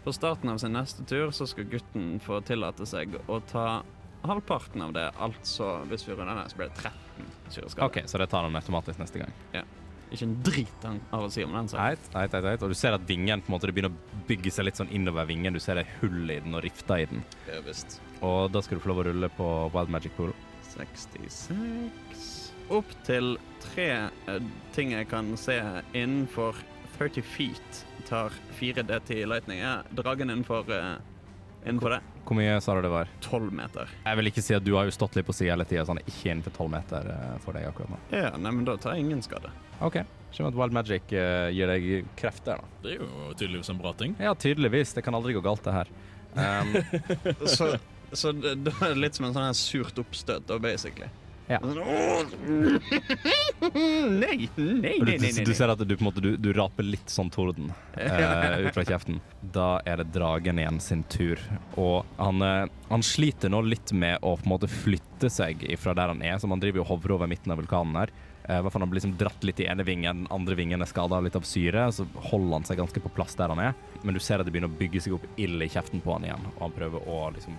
på starten av sin neste tur, så skal gutten få tillate seg å ta halvparten av det. Altså, hvis vi runder ned, så blir det 13 syreskader. OK, så det tar han automatisk neste gang. Ja. Ikke en drit av å si om den saken. Eit, eit, right. Og du ser at vingen på en måte, det begynner å bygge seg litt sånn innover vingen. Du ser det hullet hull i den og rifter i den. Ja, visst. Og da skal du få lov å rulle på Wild Magic Pool. 66 Opp til tre eh, ting jeg kan se innenfor 30 feet tar 4D10 lightning. Ja, dragen innenfor, eh, innenfor det. Hvor mye sa du det var? 12 meter. Jeg vil ikke si at du har jo stått litt på sida hele tida, så han er ikke innenfor 12 meter eh, for deg akkurat nå. Ja, nei, men da tar jeg ingen skade. OK. Skjønner at Wild Magic uh, gir deg krefter, da. Det er jo tydeligvis en bra ting. Ja, tydeligvis. Det kan aldri gå galt, det her. Um, Så, så det, det er litt som en sånn her surt oppstøt, da, basically. Ja. Sånn, Nei, nei, nei, nei, du ser at du på en måte du, du raper litt sånn torden eh, ut fra kjeften. Da er det dragen igjen sin tur. Og han, eh, han sliter nå litt med å på en måte flytte seg fra der han er, så han driver og hovrer over midten av vulkanen her. Eh, hvert fall Han blir liksom dratt litt i ene vingen, den andre vingen er skada litt av syre. Så holder han seg ganske på plass der han er, men du ser at det begynner å bygge seg opp ild i kjeften på han igjen. Og han prøver å liksom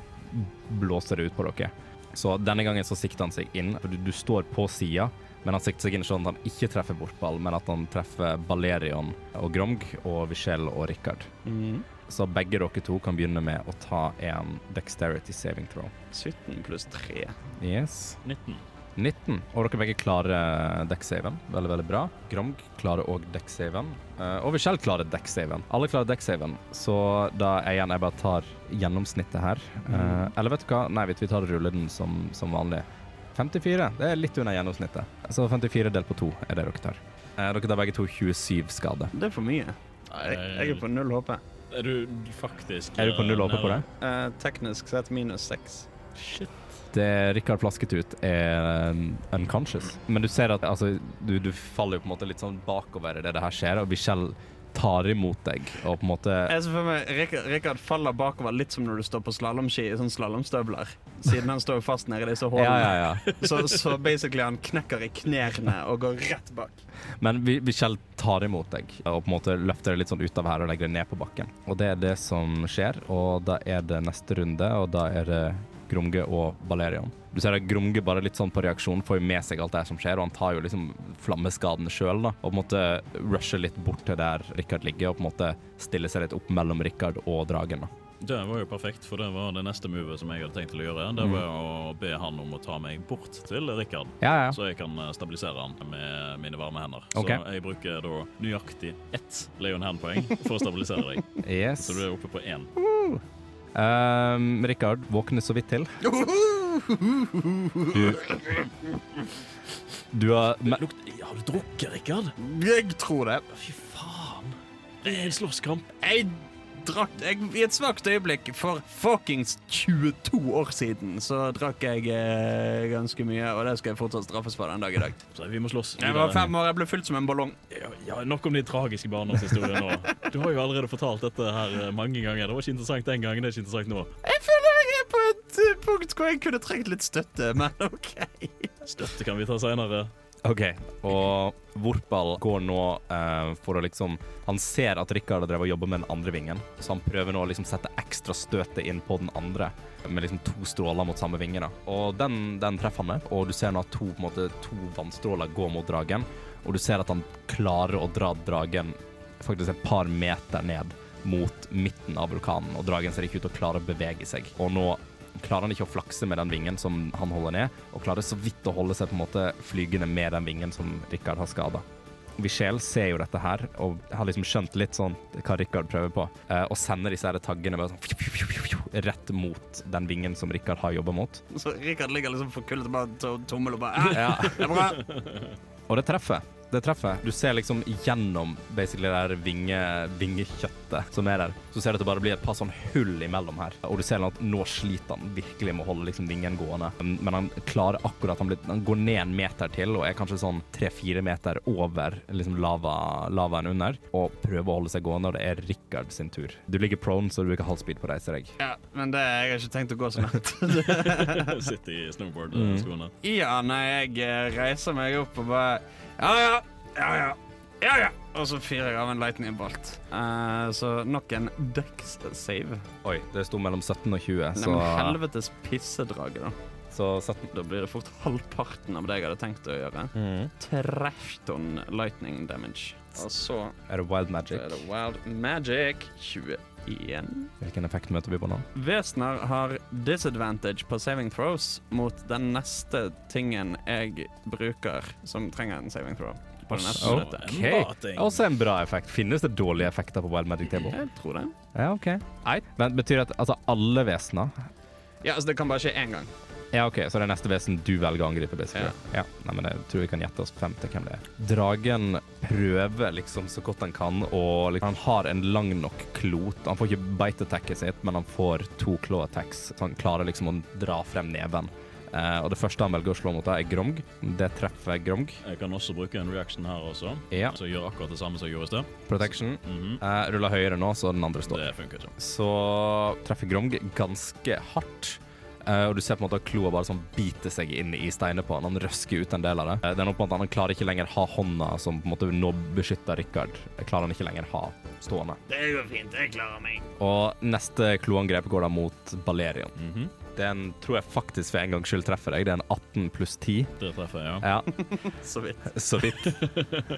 blåse det ut på dere. Så denne gangen så sikter han seg inn, for du, du står på sida. Men han sikter seg inn sånn at han ikke treffer bortball, men at han treffer Balerion og Gromg og Vichel og Rikard. Mhm. Så begge dere to kan begynne med å ta en dexterity saving throw. 17 pluss 3. Yes. 19. 19. Og dere begge klarer deck-saven. Veldig, veldig bra. Gromg klarer òg deck-saven. Og og selv klarer deck-saven. Alle klarer deck-saven, så da igjen jeg bare tar gjennomsnittet her. Eh, eller vet du hva? Nei, vi tar rulleden som, som vanlig. 54. Det er litt under gjennomsnittet. Så 54 delt på 2 er det dere tar. Eh, dere tar begge to 27 skade. Det er for mye. Jeg, jeg er på null HP. Er du faktisk Er du på null eh, HP på det? Uh, Eh, teknisk sett minus 6. Shit. Det Rikard flasket ut, er um, unconscious. Men du ser at altså, du, du faller jo på en måte litt sånn bakover i det det her skjer, og Bichel tar imot deg og på en måte Jeg ser for meg Rikard, Rikard faller bakover litt som når du står på slalåmski i sånn slalåmstøvler. Siden han står fast nede i disse Ja, hullene. ja, ja. Så, så basically han knekker i knærne og går rett bak. Men Vi- Bichel tar imot deg og på en måte løfter deg litt sånn ut av her og legger deg ned på bakken. Og det er det som skjer, og da er det neste runde, og da er det Gromge og Balerion. Du ser at Gromge bare litt sånn på reaksjon får jo med seg alt det som skjer, og han tar jo liksom flammeskadene sjøl, da, og på en måte rusher litt bort til der Rikard ligger, og på en måte stiller seg litt opp mellom Rikard og dragen. da. Det var jo perfekt, for det var det neste movet som jeg hadde tenkt til å gjøre. Mm. Det var å be han om å ta meg bort til Rikard, Ja, ja. så jeg kan eh, stabilisere han med mine varme hender. Okay. Så jeg bruker da nøyaktig ett Leon Hand-poeng for å stabilisere deg. Yes. Så du er oppe på én. Um, Rikard våkner så vidt til. Du, du har Lukt, har du drukket, Rikard? Jeg tror det. Fy faen. Det er en slåsskamp. Jeg drakk jeg, I et svakt øyeblikk for fuckings 22 år siden så drakk jeg eh, ganske mye, og det skal jeg fortsatt straffes for den dag i dag. Så vi må slåss. Jeg var fem år, jeg ble fylt som en ballong. Ja, ja, Nok om de tragiske barndomshistoriene nå. Du har jo allerede fortalt dette her eh, mange ganger. Det var ikke interessant den gangen, det er ikke interessant nå. Jeg føler jeg er på et eh, punkt hvor jeg kunne trengt litt støtte, men OK. Støtte kan vi ta seinere. OK. Og Vorpal går nå eh, for å liksom Han ser at Rikard har drevet og jobber med den andre vingen, så han prøver nå å liksom sette ekstra støtet inn på den andre. Med liksom to stråler mot samme vinge. da. Og den, den treffer han med, og du ser nå at to, på en måte, to vannstråler går mot dragen. Og du ser at han klarer å dra dragen faktisk et par meter ned mot midten av vulkanen, og dragen ser ikke ut til å klare å bevege seg. Og nå klarer han ikke å flakse med den vingen som han holder ned, og klarer så vidt å holde seg på en måte flygende med den vingen som Rikard har skada. Michelle ser jo dette her, og har liksom skjønt litt sånn hva Rikard prøver på, eh, og sender disse her taggene bare sånn rett mot den vingen som Rikard har jobba mot. Så Rikard ligger liksom forkullet og bare tommel og bare ja, Ja. Det er bra. Og det treffer. Det treffer. Du ser liksom gjennom basically det der vinge, vingekjøttet som er der. Så ser du at det bare blir et par sånn hull imellom her. Og du ser at nå sliter han virkelig med å holde liksom vingen gående. Men han klarer akkurat Han, blir, han går ned en meter til og er kanskje sånn tre-fire meter over liksom lava, lavaen under. Og prøver å holde seg gående, og det er Rikard sin tur. Du ligger prone, så du bruker halvspeed på å reise deg. Ja, men det, jeg har ikke tenkt å gå så langt. Sitte i snowboard-skoene. Ja, nei, jeg eh, reiser meg opp og bare Ja, ja, ja, ja. ja, ja. Og så fyrer jeg av en lightning bolt. Eh, så nok en dex save. Oi, det sto mellom 17 og 20, så Nei, men helvetes pissedrage, da. så 17 Da blir det fort halvparten av det jeg hadde tenkt å gjøre. mm. 13 lightning damage. Og så Er det wild magic? er det wild magic 21. Hvilken effekt møter vi på nå? Vesener har disadvantage på saving throws mot den neste tingen jeg bruker som trenger en saving throw. På det neste Ok, minuttet. en. Også en bra effekt. Finnes det dårlige effekter på wild magic table? Jeg tror det. Ja, OK. Nei, men betyr det at altså, alle vesener Ja, altså Det kan bare skje én gang. Ja, OK, så det er neste vesen du velger å angripe, basically. Ja. Nei, men jeg tror vi kan gjette oss frem til hvem det er. Dragen prøver liksom så godt han kan, og liksom, han har en lang nok klot. Han får ikke bite-attacket sitt, men han får to claw attacks, så han klarer liksom å dra frem neven. Uh, og det første han velger å slå mot, er Gromg. Det treffer Gromg. Jeg kan også bruke en reaction her også, Ja. så gjør akkurat det samme som jeg gjorde i sted. Protection. Mm -hmm. uh, ruller høyere nå, så den andre står. Det funker ikke. så treffer Gromg ganske hardt. Eh, og du ser på en måte at kloa bare sånn biter seg inn i steinet på han. Han røsker ut en del av det. Uh, det er noe på en måte Han klarer ikke lenger ha hånda som på en måte nå beskytter Richard. Klarer han ikke lenger ha stående. Det går fint. Jeg klarer meg. Og neste kloangrep går da mot Balerion. Mhm. Den tror jeg faktisk for en gangs skyld treffer deg. Det er en 18 pluss 10. Det treffer jeg, ja. Ja, Så vidt. så vidt.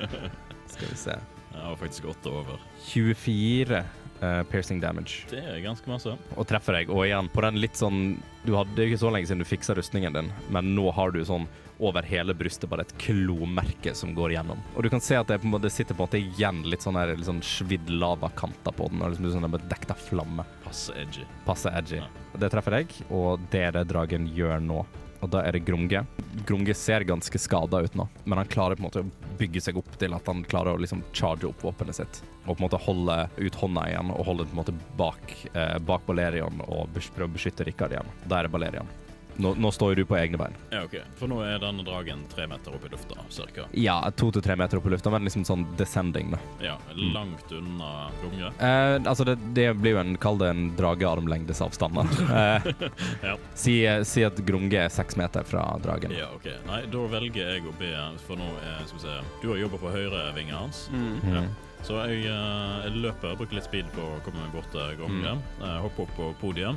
Skal vi se. Jeg har faktisk åtte over. 24 eh, piercing damage. Det er ganske masse. og treffer deg. Og igjen, på den litt sånn Du hadde ikke så lenge siden du fiksa rustningen din, men nå har du sånn over hele brystet bare et klomerke som går gjennom. Og du kan se at det, på en måte, det sitter på en måte igjen litt sånn her, litt sånn svidd lavakanter på den. Og liksom sånn dekt av flamme. Passe edgy. Passe edgy. Ja. Det treffer deg, og det er det dragen gjør nå. Og da er det Grunge. Grunge ser ganske skada ut nå, men han klarer på en måte å bygge seg opp til at han klarer å liksom charge opp våpenet sitt. Og på en måte holde ut hånda igjen og holde på en måte bak, eh, bak Balerion og prøve å beskytte Rikard igjen. Da er det Balerion. Nå, nå står jo du på egne bein. Ja, OK. For nå er denne dragen tre meter opp i lufta, cirka. Ja, to til tre meter opp i lufta, men liksom sånn descending, da. Ja, langt unna Gunge. Eh, altså, det, det blir jo en, kall det en dragearmlengdes avstand, da. Eh, Ja. si, si at Grunge er seks meter fra dragen. Ja, OK. Nei, da velger jeg å be For nå er Skal vi se Du har jobba på høyrevingen hans. Mm. Mhm. Ja. Så jeg, eh, jeg løper, bruker litt speed på å komme meg bort til Gromge. Mm. hopper opp på podiet,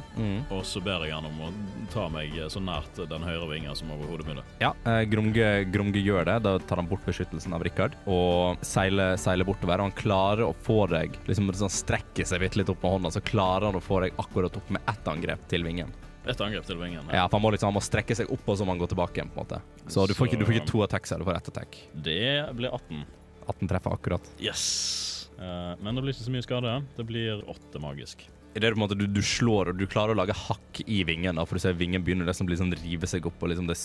og så ber jeg han om å ta meg så nært den høyre vingen som overhodet mulig. Ja, eh, Gromge, Gromge gjør det. Da tar han bort beskyttelsen av Rikard og seiler, seiler bortover. Og han klarer å få deg liksom sånn strekker seg litt, litt opp med hånda, så klarer han å få deg akkurat opp med ett angrep til vingen. Et angrep til vingen. Ja, ja for Han må liksom han må strekke seg opp, og så må han gå tilbake igjen. på en måte Så du får ikke, du får ikke to attacks her, du får ett attack. Det blir 18. 18 treffer akkurat. Yes! Eh, men det blir ikke så mye skade. Det blir åtte magisk. I det er på en måte, du, du slår og du klarer å lage hakk i vingen, da, for du ser vingen begynner liksom liksom rive seg opp, og liksom det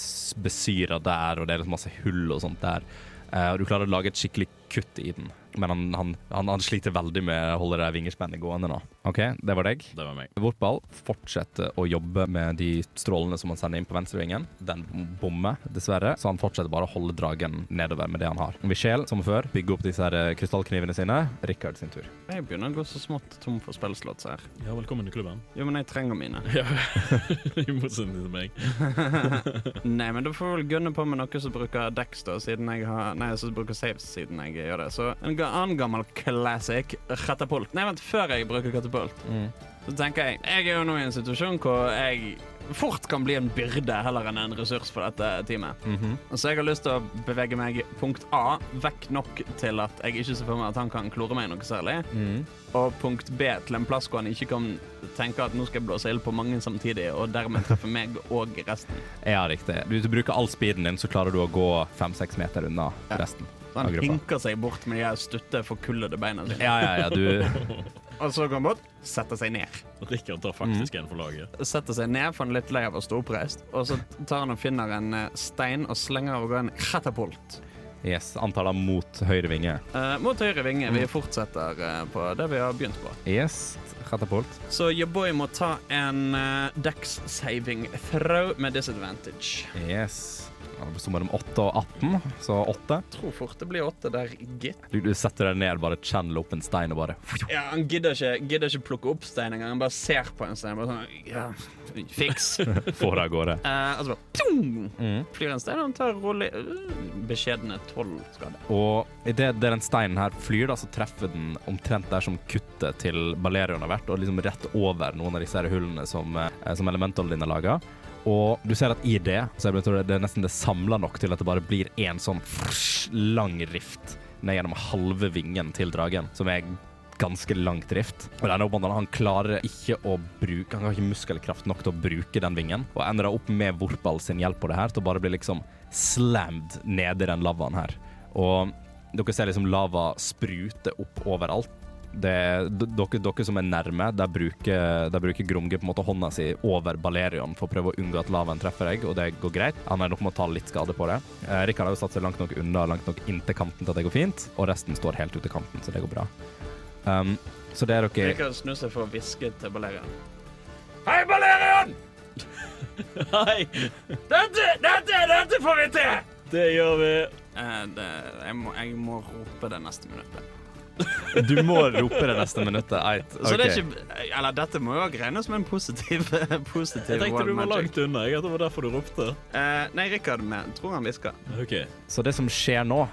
besyrer der, og det er liksom masse hull og sånt der. Eh, og du klarer å lage et skikkelig kutt i den. Men han, han, han, han sliter veldig med å holde det vingespennet gående nå. OK, det var deg. Det var meg. Vortball fortsetter å jobbe med de strålene som han sender inn på venstrevingen. Den bommer, dessverre, så han fortsetter bare å holde dragen nedover med det han har. Michel, som før, bygger opp disse her eh, krystallknivene sine. Rikard sin tur. Jeg begynner å gå så smått tom for spillslotts her. Ja, velkommen til klubben. Jo, men jeg trenger mine. Ja, I motsetning til meg. Nei, men da får vi vel gunne på med noe som bruker Dex, da, siden jeg har Nei, som bruker saves siden jeg gjør det. Så en ga- annen gammel classic, katapult. Nei, vent, før jeg bruker katapult, så tenker jeg Jeg er jo nå i en situasjon hvor jeg fort kan bli en byrde heller enn en ressurs for dette teamet. Mhm. Så jeg har lyst til å bevege meg punkt A vekk nok til at jeg ikke ser for meg at han kan klore meg noe særlig. Mm. Og punkt B til en plass hvor han ikke kan tenke at nå skal jeg blåse ild på mange samtidig, og dermed treffe meg og resten. Ja, riktig. Du bruker all speeden din, så klarer du å gå fem-seks meter unna Ja. resten. Så han hinker seg bort med de her stutte, forkullede beina sine. Ja, ja, ja, du Og så går han bort, setter seg ned. Rikard tar faktisk en for laget. Setter seg ned, for han er litt lei av å stå oppreist. Og så tar han og finner en eh, stein og slenger av gårde en katapult. Yes, Antallet mot høyre vinge. Uh, mot høyre vinge. Vi fortsetter uh, på det vi har begynt på. Yes, katapult. Så your boy må ta en uh, dex saving throw med disadvantage. Yes. Så mellom 8 og 18, så 8. Jeg Tror fort det blir 8 der, gitt. Du, du setter deg ned, bare channel opp en stein og bare Ja, Han gidder ikke, gidder ikke plukke opp stein engang. Han bare ser på en stein. Bare sånn, ja, Fiks. får det av gårde. Eh, og så bare tung Mm. flyr en stein, og han tar rolig uh, beskjedne tolv skader. Og idet den steinen her flyr, da, så treffer den omtrent der som kuttet til Balerion har vært, og liksom rett over noen av disse her hullene som, eh, som Elemental dine laga. Og du ser at i det så er det, det er nesten det samla nok til at det bare blir en sånn lang rift ned gjennom halve vingen til dragen, som er ganske langt rift. Og denne oppmannen, Han klarer ikke å bruke Han har ikke muskelkraft nok til å bruke den vingen, og ender opp med Vorpal sin hjelp på det her til å bare bli liksom slammed nede i den lavaen her. Og dere ser liksom lava sprute opp overalt. Det, dere, dere som er nærme, der bruker, der bruker Gromge på en måte hånda si over Balerion for å prøve å unngå at lavaen treffer deg, og det går greit. Han er nok med å ta litt skade på det. Eh, Rikard har jo satt seg langt nok unna, langt nok inntil kanten til at det går fint, og resten står helt ute i kanten, så det går bra. Um, så det er dere Rikard snur seg for å hviske til Balerion. Hei, Balerion! Hei! Dette, dette, dette får vi til! Det gjør vi. Eh, det, jeg, må, jeg må rope det neste minuttet. Du må rope det neste minuttet. Eit. Så det er ikke Eller dette må jo regnes som en positiv, positiv Jeg tenkte du var langt unna. Jeg at det var derfor du ropte. Uh, nei, Rikard tror han hvisker. Okay. Så det som skjer nå,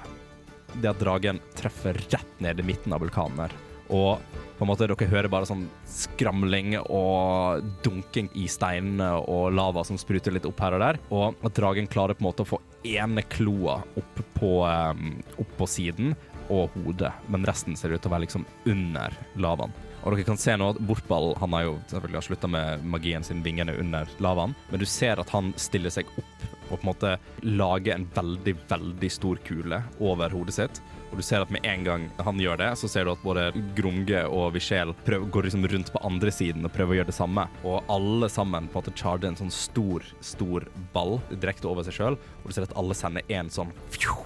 det er at dragen treffer rett ned i midten av vulkanen her. Og på en måte dere hører bare sånn skramling og dunking i steinene og lava som spruter litt opp her og der. Og at dragen klarer på en måte å få ene kloa opp på, um, opp på siden og hodet, men resten ser ut til å være liksom under lavaen. Og dere kan se nå at Bortball han har jo selvfølgelig slutta med magien sin vingene under lavaen, men du ser at han stiller seg opp og på en måte lager en veldig, veldig stor kule over hodet sitt. Og du ser at med en gang han gjør det, så ser du at både Grunge og Vichel går liksom rundt på andre siden og prøver å gjøre det samme. Og alle sammen på en måte charger en sånn stor, stor ball direkte over seg sjøl. Og du ser at alle sender en sånn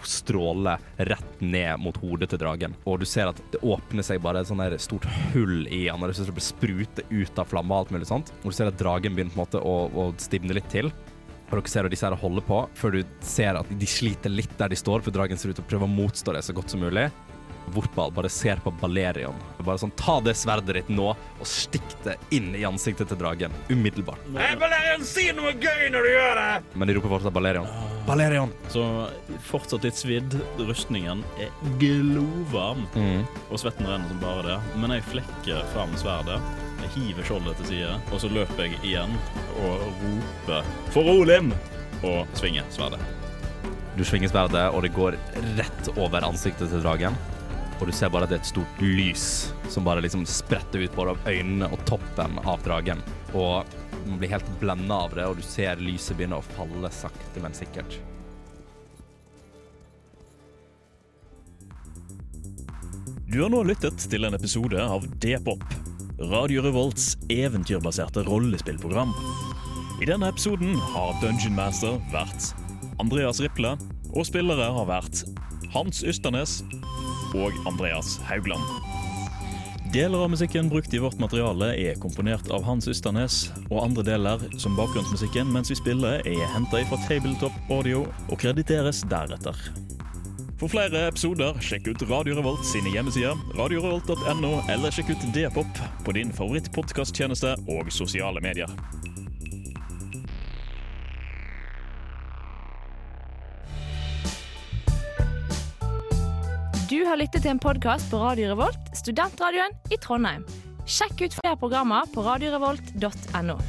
stråle rett ned mot hodet til dragen. Og du ser at det åpner seg bare et sånn der stort hull i han, og det ser ut spruter ut av flammer og alt mulig sånt. Og du ser at dragen begynner på en måte å, å stivne litt til. Og dere ser at disse her holder på, før du ser at de sliter litt der de står, for dragen ser ut til å prøve å motstå det så godt som mulig. Vortball bare ser på Balerion. Bare sånn, Ta det sverdet ditt nå og stikk det inn i ansiktet til dragen. Umiddelbart. Hei, Balerion, si noe gøy når du gjør det! Men de roper fortsatt Balerion. Balerion. Så fortsatt litt svidd. Rustningen er glovarm, Mm. og svetten renner som bare det. Men jeg flekker fram sverdet. Jeg hiver skjoldet til side, og så løper jeg igjen og roper 'For Olim!' og svinger sverdet. Du svinger sverdet, og det går rett over ansiktet til dragen. Og du ser bare at det er et stort lys som bare liksom spretter ut både av øynene og toppen av dragen. Og man blir helt blenda av det, og du ser lyset begynne å falle sakte, men sikkert. Du har nå lyttet til en episode av D-pop, Radio Revolts eventyrbaserte rollespillprogram. I denne episoden har Dungeon Master vært Andreas Riple, og spillere har vært Hans Ysternes og Andreas Haugland. Deler av musikken brukt i vårt materiale er komponert av Hans Ysternes, og andre deler, som bakgrunnsmusikken mens vi spiller, er henta fra Tabletop Audio og krediteres deretter. For flere episoder, sjekk ut Radio Revolt sine hjemmesider, radiorevolt.no, eller sjekk ut D-pop på din favorittpodkasttjeneste og sosiale medier. Du har lyttet til en podkast på Radio Revolt, studentradioen i Trondheim. Sjekk ut flere programmer på radiorevolt.no.